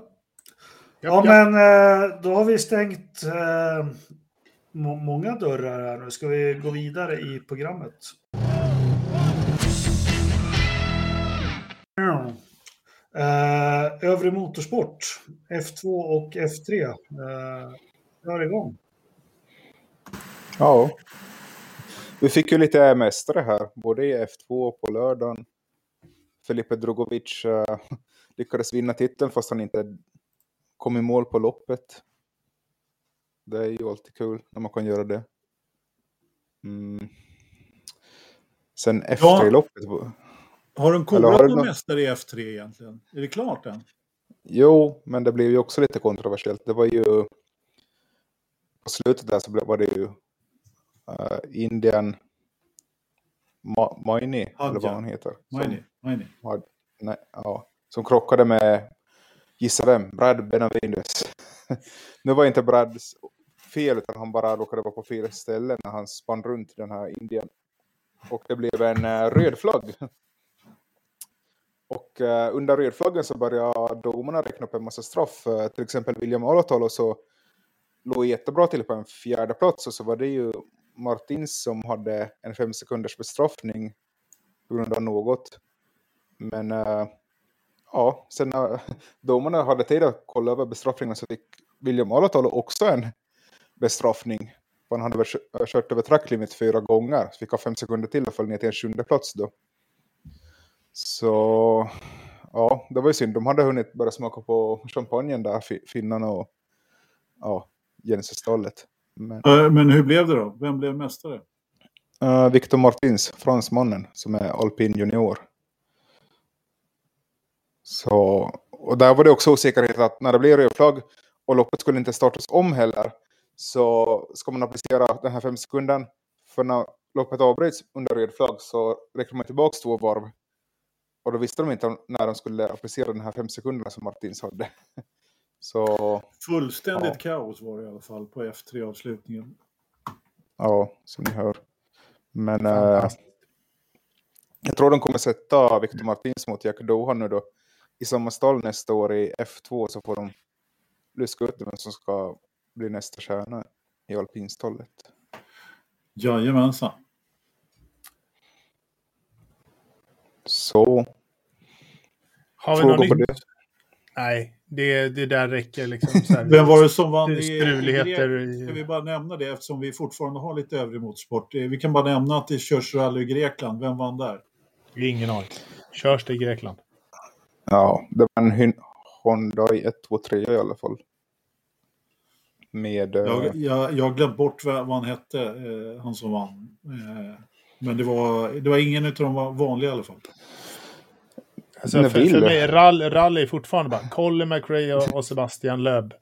Ja, men eh, då har vi stängt eh, många dörrar här nu. Ska vi gå vidare i programmet? Uh, övre motorsport, F2 och F3. Uh, kör igång. Ja. Vi fick ju lite mästare här, både i F2 och på lördagen. Felipe Drogovic uh, lyckades vinna titeln fast han inte kom i mål på loppet. Det är ju alltid kul när man kan göra det. Mm. Sen F3-loppet. Ja. Har de korat någon mästare i F3 egentligen? Är det klart än? Jo, men det blev ju också lite kontroversiellt. Det var ju... På slutet där så var det ju uh, Indian Ma Maini, eller vad han heter. Maini. Maini. Nej, ja, som krockade med, gissa vem, Brad Benavides. nu var inte Brads fel utan han bara råkade vara på fel ställe när han spann runt den här Indien. Och det blev en uh, röd flagg. Och uh, under rödflaggen så började domarna räkna upp en massa straff. Uh, till exempel William Alatalo så låg jättebra till på en fjärde plats och så var det ju Martins som hade en fem sekunders bestraffning på grund av något. Men uh, ja, sen när domarna hade tid att kolla över bestraffningen så fick William Alatalo också en bestraffning. Han hade kört över tracklimit fyra gånger. Så fick ha fem sekunder till och föll ner till en sjunde plats då. Så ja, det var ju synd. De hade hunnit börja smaka på champagnen där, finnarna och ja, Genesis-stallet. Men... Men hur blev det då? Vem blev mästare? Uh, Victor Martins, fransmannen, som är alpin junior. Så, och där var det också osäkerhet att när det blir rödflagg och loppet skulle inte startas om heller så ska man applicera den här fem sekunden. För när loppet avbryts under röd flagg så räcker man tillbaka två varv. Och då visste de inte när de skulle applicera den här fem sekunderna som Martins hade. Så, Fullständigt ja. kaos var det i alla fall på F3-avslutningen. Ja, som ni hör. Men äh, jag tror de kommer sätta Victor Martins mot Jack Doha nu då. I samma stall nästa år i F2 så får de luska ut vem som ska bli nästa stjärna i alpinstallet. Jajamensan. Så. Har vi något nytt? Nej, det, det där räcker liksom. Så här, Vem var det som vann i struligheter? Ska vi bara nämna det eftersom vi fortfarande har lite övrig motorsport. Eh, vi kan bara nämna att det körs rally i Grekland. Vem vann där? Ingen aning. Körs det i Grekland? Ja, det var en Hyundai 1, 2, 3 i alla fall. Med... Jag, eh, jag, jag har glömt bort vad han hette, eh, han som vann. Eh, men det var, det var ingen av de vanliga i alla fall. Alltså, för, för mig, rally, rally är fortfarande bara Colin McRae och, och Sebastian Löb.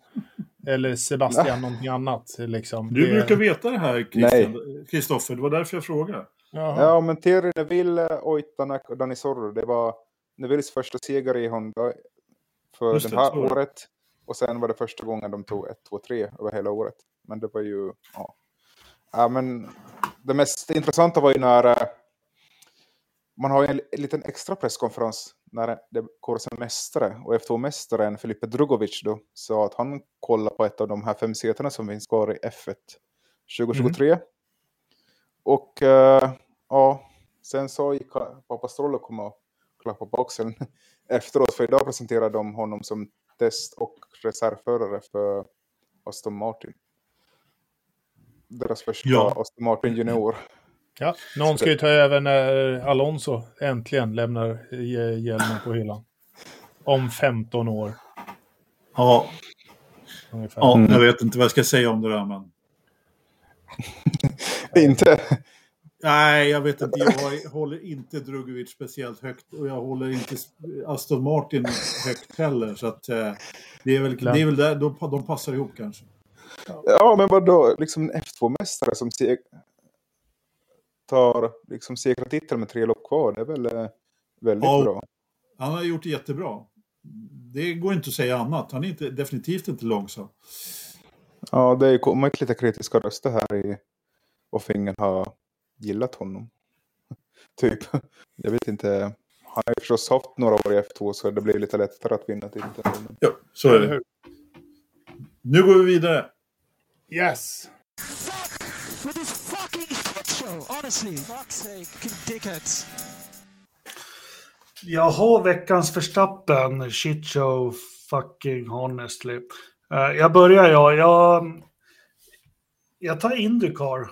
Eller Sebastian någonting annat. Liksom. Du det... brukar veta det här, Kristoffer. Det var därför jag frågade. Jaha. Ja, men Thierry Neville, Oitanak och Danny Sorro, det var Nevilles första seger i Honda för Just det här det, året. Och sen var det första gången de tog 1, 2, 3 över hela året. Men det var ju, ja. ja men det mest intressanta var ju när eh, man har en, en liten extra presskonferens när det koras en mästare. Och F2-mästaren Filipe Drugovic då sa att han kollar på ett av de här fem sätena som finns kvar i F1 2023. Mm. Och uh, ja, sen så gick pappa Stroll och kom och klappade på axeln efteråt. För idag presenterade de honom som test och reservförare för Aston Martin. Deras första ja. Aston Martin junior. Ja, någon ska ju ta över när Alonso äntligen lämnar hjälmen på hyllan. Om 15 år. Ja. Ungefär. Ja, jag vet inte vad jag ska säga om det där, men... inte? Nej, jag vet inte. Jag håller inte Drugovic speciellt högt och jag håller inte Aston Martin högt heller. Så att, eh, det är väl, det är väl där de, de passar ihop kanske. Ja, men vadå? Liksom en F2-mästare som tar liksom titeln med tre lopp kvar. Det är väl eh, väldigt ja, bra. Han har gjort det jättebra. Det går inte att säga annat. Han är inte, definitivt inte långsam. Ja, det har kommit lite kritiska röster här i och ingen har gillat honom. typ. Jag vet inte. Han har ju förstås haft några år i F2 så det blir lite lättare att vinna titeln. Ja, så är det. Nu går vi vidare. Yes! Jag har veckans förstappen, shit show, fucking honestly. Uh, jag börjar jag. jag. Jag tar Indycar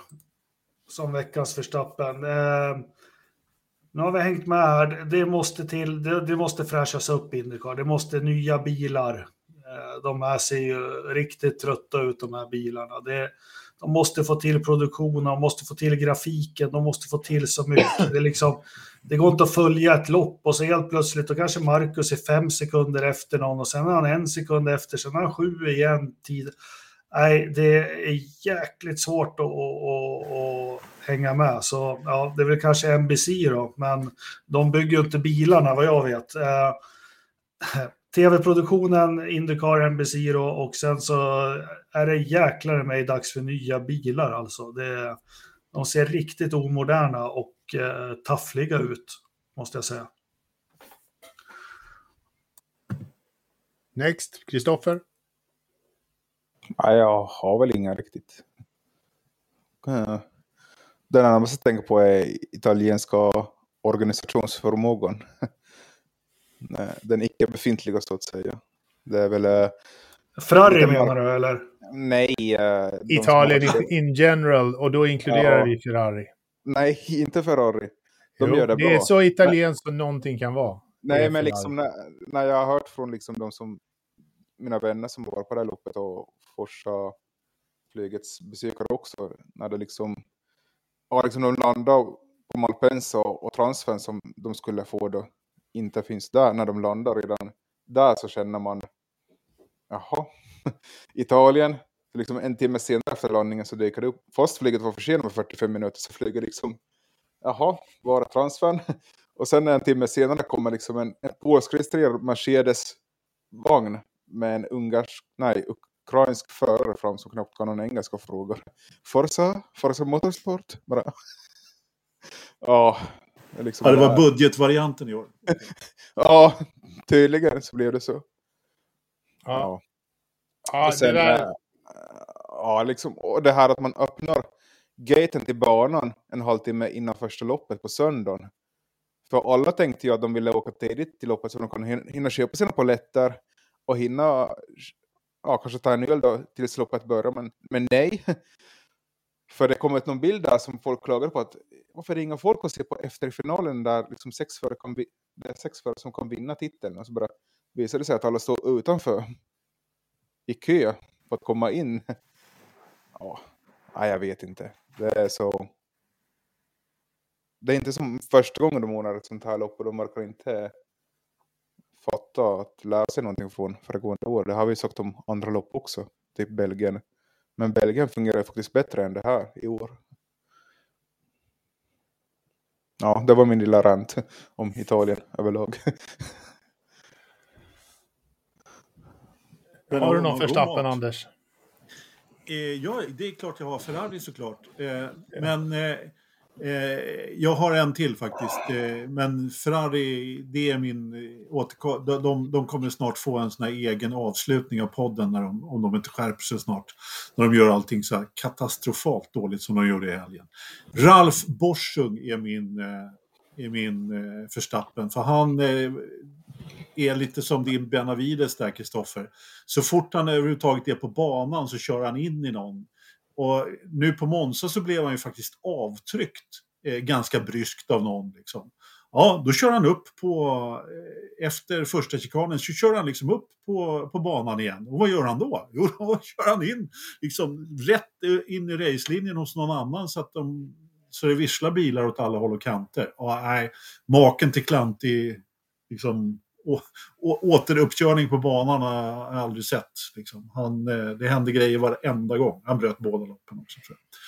som veckans förstappen. Eh, nu har vi hängt med här. Det måste till. Det, det måste fräschas upp Indycar. Det måste nya bilar. Eh, de här ser ju riktigt trötta ut de här bilarna. Det, de måste få till produktionen, de måste få till grafiken, de måste få till så mycket. Det, liksom, det går inte att följa ett lopp och så helt plötsligt då kanske Marcus är fem sekunder efter någon och sen är han en sekund efter, sen är han sju igen. Tid. Nej, det är jäkligt svårt att, att, att hänga med. Så ja, det är väl kanske NBC då, men de bygger ju inte bilarna vad jag vet. Eh, Tv-produktionen, Indycar, NBC då, och sen så är det jäklar mig dags för nya bilar alltså. Det, de ser riktigt omoderna och eh, taffliga ut, måste jag säga. Next, Kristoffer. Nej, jag har väl inga riktigt. Den närmaste jag tänker på är italienska organisationsförmågan. Den icke befintliga så att säga. Det är väl... Eh, Ferrari menar du eller? Nej. Uh, Italien har... in general och då inkluderar ja. vi Ferrari. Nej, inte Ferrari. De jo, gör det, det bra. är så italienskt som någonting kan vara. Nej, men liksom när, när jag har hört från liksom de som mina vänner som var på det här loppet och Forsa flygets besökare också. När det liksom, ja, liksom de landar på Malpensa och, och transfern som de skulle få då inte finns där när de landar redan där så känner man jaha, Italien liksom en timme senare efter landningen så dyker det upp fast flyget var försenat med 45 minuter så flyger liksom jaha, var är transfern? Och sen en timme senare kommer liksom en, en polskregistrerad Mercedes-vagn med en ungersk, nej, ukrainsk förare fram som knappt kan någon engelska frågor. Forza, Forza Motorsport, bara. ja, Liksom ja, det var budgetvarianten i år. ja, tydligen så blev det så. Ja. Ja, och sen, där... ja liksom, och det här att man öppnar gaten till banan en halvtimme innan första loppet på söndagen. För alla tänkte ju att de ville åka tidigt till loppet så de kan hinna köpa sina paletter och hinna ja, kanske ta en öl då tills loppet börjar. Men, men nej, för det kom ut någon bild där som folk klagade på att varför ringer folk och ser på efter finalen där liksom sex före kan det är sex före som kan vinna titeln och så bara visade det sig att alla står utanför i kö för att komma in. Ja, nej, jag vet inte. Det är så. Det är inte som första gången de ordnar ett sånt här lopp och de verkar inte fatta att lära sig någonting från föregående år. Det har vi sagt om andra lopp också, typ Belgien. Men Belgien fungerar faktiskt bättre än det här i år. Ja, det var min lilla rant om Italien överlag. har du någon förstappen, Anders? Eh, ja, det är klart jag har Ferrari såklart. Eh, men eh, Eh, Eh, jag har en till faktiskt, eh, men Ferrari, det är min eh, återko- de, de, kommer snart få en sån här egen avslutning av podden när de, om de inte skärper sig snart. När de gör allting så här katastrofalt dåligt som de gjorde i helgen. Ralf Borsung är min, eh, är min eh, förstappen, för han eh, är lite som din Benavides där, Kristoffer. Så fort han överhuvudtaget är på banan så kör han in i någon och nu på Monza så blev han ju faktiskt avtryckt eh, ganska bryskt av någon. Liksom. Ja, då kör han upp på, eh, efter första chikanen, så kör han liksom upp på, på banan igen. Och vad gör han då? Jo, då kör han in, liksom rätt eh, in i racelinjen hos någon annan så att de, så det visslar bilar åt alla håll och kanter. Och nej, maken till klantig liksom, å, å, återuppkörning på banan har jag aldrig sett. Liksom. Han, eh, det hände grejer varenda gång. Han bröt båda loppen också. Tror jag.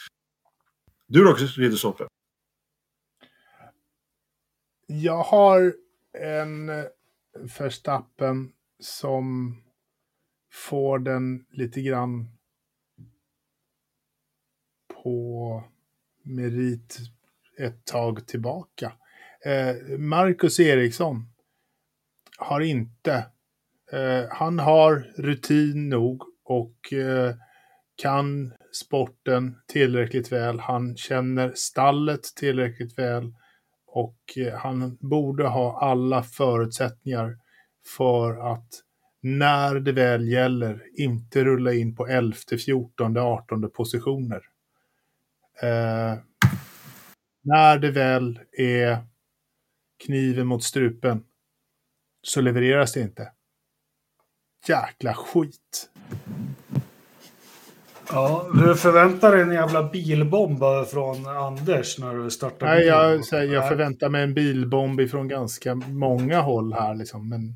Du då, Ridderstolpe? Jag har en förstappen som får den lite grann på merit ett tag tillbaka. Eh, Marcus Eriksson har inte. Eh, han har rutin nog och eh, kan sporten tillräckligt väl. Han känner stallet tillräckligt väl och eh, han borde ha alla förutsättningar för att när det väl gäller inte rulla in på 11, 14, 18 positioner. Eh, när det väl är kniven mot strupen så levereras det inte. Jäkla skit. Ja, du förväntar dig en jävla bilbomb från Anders när du startar? Nej, jag, här, jag förväntar mig en bilbomb ifrån ganska många håll här liksom. Men,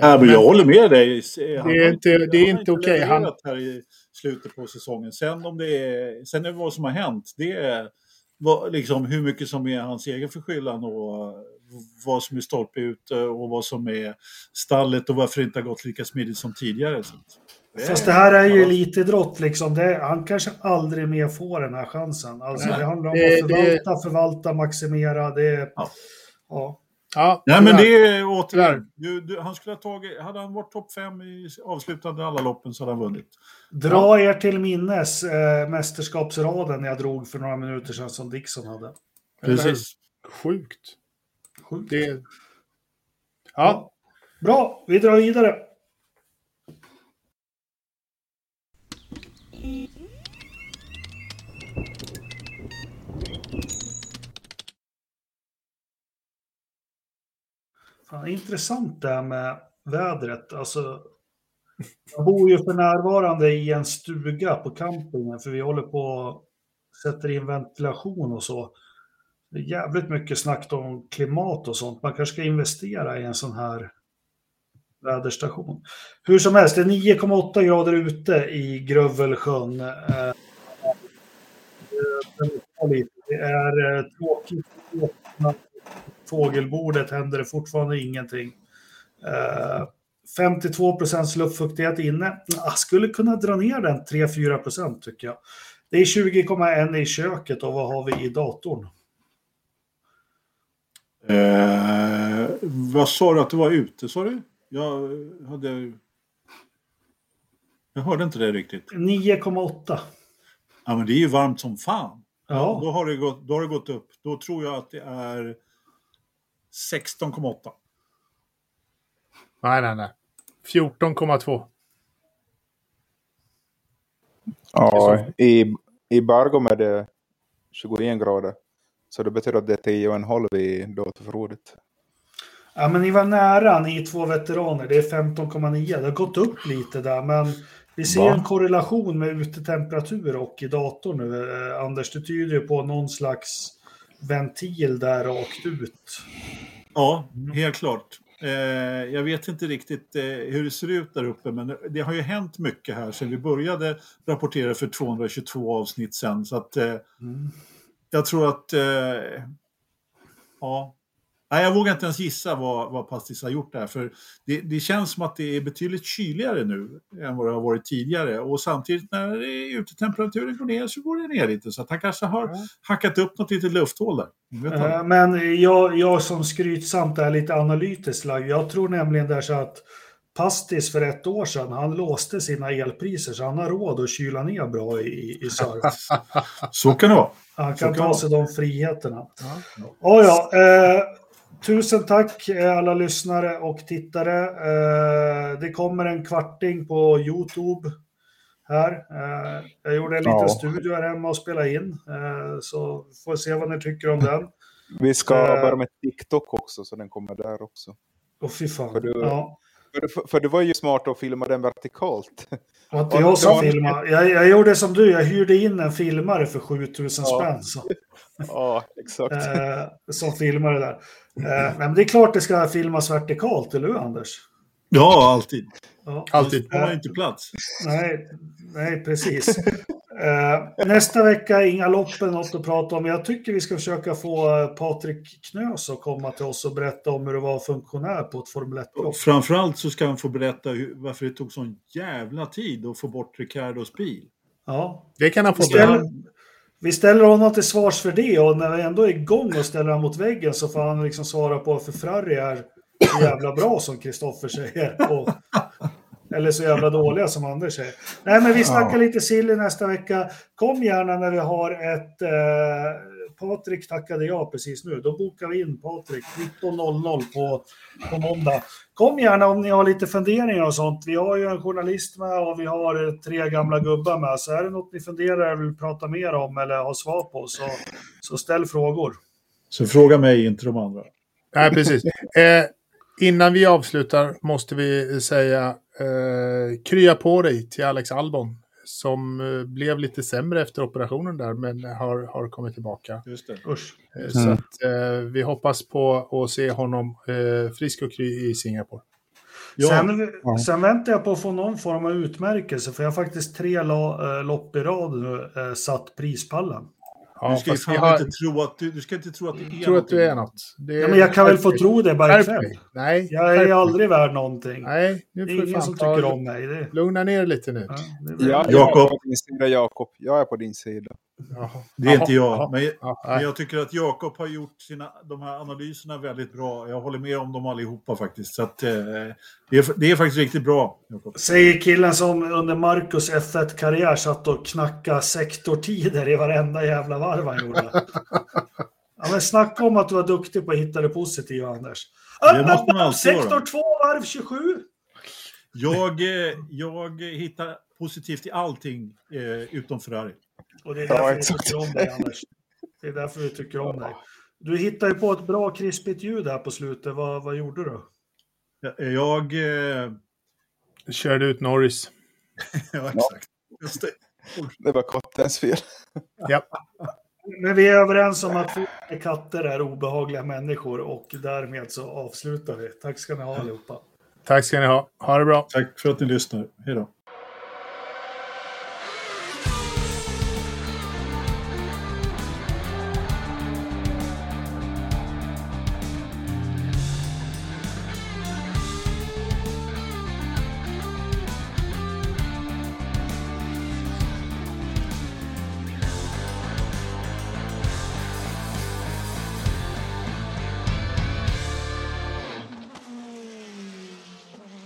ja, men jag håller med dig. det är inte, det är inte okej. Okay. Han här i slutet på säsongen. Sen om det är, sen är det vad som har hänt, det är vad, liksom, hur mycket som är hans egen förskyllan och vad som är stolpe ute och vad som är stallet och varför det inte har gått lika smidigt som tidigare. Så. Fast det här är ju elitidrott liksom. Det, han kanske aldrig mer får den här chansen. Alltså, det handlar om att förvalta, förvalta, maximera. Det, ja. ja. Ja, Nej, men det är återigen. Du, du, han skulle ha tagit, hade han varit topp fem i avslutande alla loppen så hade han vunnit. Dra ja. er till minnes äh, mästerskapsraden jag drog för några minuter sedan som Dixon hade. Precis. Sjukt. Sjukt. Det... Ja. Bra, vi drar vidare. Fan, intressant det här med vädret. Alltså, jag bor ju för närvarande i en stuga på campingen för vi håller på och sätter in ventilation och så. Det är jävligt mycket snack om klimat och sånt. Man kanske ska investera i en sån här väderstation. Hur som helst, det är 9,8 grader ute i Grövelsjön. Eh, det är eh, tråkigt fågelbordet händer det fortfarande ingenting. Eh, 52 procents luftfuktighet inne. Jag skulle kunna dra ner den 3-4 procent tycker jag. Det är 20,1 i köket och vad har vi i datorn? Eh, vad sa du att det var ute, sa du? Jag hade... Jag hörde inte det riktigt. 9,8. Ja, men det är ju varmt som fan. Ja. Då, har det gått, då har det gått upp. Då tror jag att det är 16,8. Nej, nej, nej. 14,2. Ja, i, i Bargom är det 21 grader. Så det betyder att det är 10,5 i datorförrådet. Ja, men ni var nära, ni två veteraner. Det är 15,9. Det har gått upp lite där, men vi ser Va? en korrelation med utetemperatur och i datorn nu. Eh, Anders, det tyder ju på någon slags ventil där rakt ut. Ja, helt klart. Eh, jag vet inte riktigt eh, hur det ser ut där uppe, men det har ju hänt mycket här sedan vi började rapportera för 222 avsnitt sen. Så att, mm. Jag tror att ja, Nej, jag vågar inte ens gissa vad, vad Pastis har gjort där. För det, det, känns som att det är betydligt kyligare nu än vad det har varit tidigare. Och samtidigt när utetemperaturen går ner så går det ner lite. Så att han kanske har mm. hackat upp något litet lufthål där. Äh, men jag, jag som skrytsamt är lite analytiskt lagd. Jag tror nämligen där så att Pastis för ett år sedan, han låste sina elpriser så han har råd att kyla ner bra i, i service. så kan det vara. Han kan ta sig de friheterna. Ja. Oh, ja, eh, Tusen tack eh, alla lyssnare och tittare. Eh, det kommer en kvarting på Youtube här. Eh, jag gjorde en liten ja. studio här hemma och spelade in. Så får se vad ni tycker om den. Vi ska börja med TikTok också, så den kommer där också. Åh fy fan. För, du, ja. För, för det var ju smart att filma den vertikalt. Det var inte jag som filmade. Jag, jag gjorde som du, jag hyrde in en filmare för 7000 ja. spänn. Så. Ja, exakt. Eh, som filmare där. Eh, men det är klart det ska filmas vertikalt, eller hur Anders? Ja, alltid. Ja. Alltid. Det har inte plats. Nej, nej precis. Uh, nästa vecka inga loppen något att prata om. Jag tycker vi ska försöka få Patrik Knös att komma till oss och berätta om hur det var funktionär på ett Formel 1-lopp. Framförallt så ska han få berätta hur, varför det tog sån jävla tid att få bort Ricardos bil. Ja. Det kan han få. Ställer, vi ställer honom till svars för det och när vi ändå är igång och ställer honom mot väggen så får han liksom svara på varför Ferrari är så jävla bra som Kristoffer säger. Och, eller så jävla dåliga som Anders säger. Nej, men vi snackar ja. lite silly nästa vecka. Kom gärna när vi har ett eh, Patrik tackade jag precis nu. Då bokar vi in Patrik 19.00 på, på måndag. Kom gärna om ni har lite funderingar och sånt. Vi har ju en journalist med och vi har tre gamla gubbar med. Så är det något ni funderar eller vill prata mer om eller har svar på så, så ställ frågor. Så fråga mig, inte de andra. Nej, precis. Eh, innan vi avslutar måste vi säga eh, krya på dig till Alex Albon som eh, blev lite sämre efter operationen där, men har, har kommit tillbaka. Just det. Usch. Eh, mm. Så att, eh, vi hoppas på att se honom eh, frisk och kry i Singapore. Ja. Sen, sen, väntar jag på att få någon form av utmärkelse, för jag har faktiskt tre lopp i rad nu eh, satt prispallen. Ja, du ska fan har... inte tro att du, du ska inte tro att du är tror att du är något. Det är... Ja, men jag kan väl få tro det bara ikväll. Nej. Jag är aldrig värd någonting. Nej, nu det är ingen som tycker om mig. Det... Lugna ner lite nu. Ja, jag är på din sida, Jakob. Jag är på din sida. Jaha. Det är inte jag. Men, men jag tycker att Jakob har gjort sina, de här analyserna väldigt bra. Jag håller med om dem allihopa faktiskt. Så att, eh, det, är, det är faktiskt riktigt bra. Jakob. Säger killen som under Marcus F1-karriär satt och knackade sektortider i varenda jävla varv han gjorde. ja, men snacka om att du var duktig på att hitta det positiva, Anders. Det måste man alltid Sektor 2, varv 27. Jag, eh, jag hittar positivt i allting eh, utom Ferrari. Och det är därför ja, vi tycker om dig, Anders. Det är därför vi tycker om dig. Du hittade ju på ett bra krispigt ljud här på slutet. Vad, vad gjorde du? Jag... Eh... Körde ut Norris. ja, exakt. Just det. det var kattens fel. ja. Men vi är överens om att katter är obehagliga människor och därmed så avslutar vi. Tack ska ni ha allihopa. Tack ska ni ha. Ha det bra. Tack för att ni lyssnar. Hej då.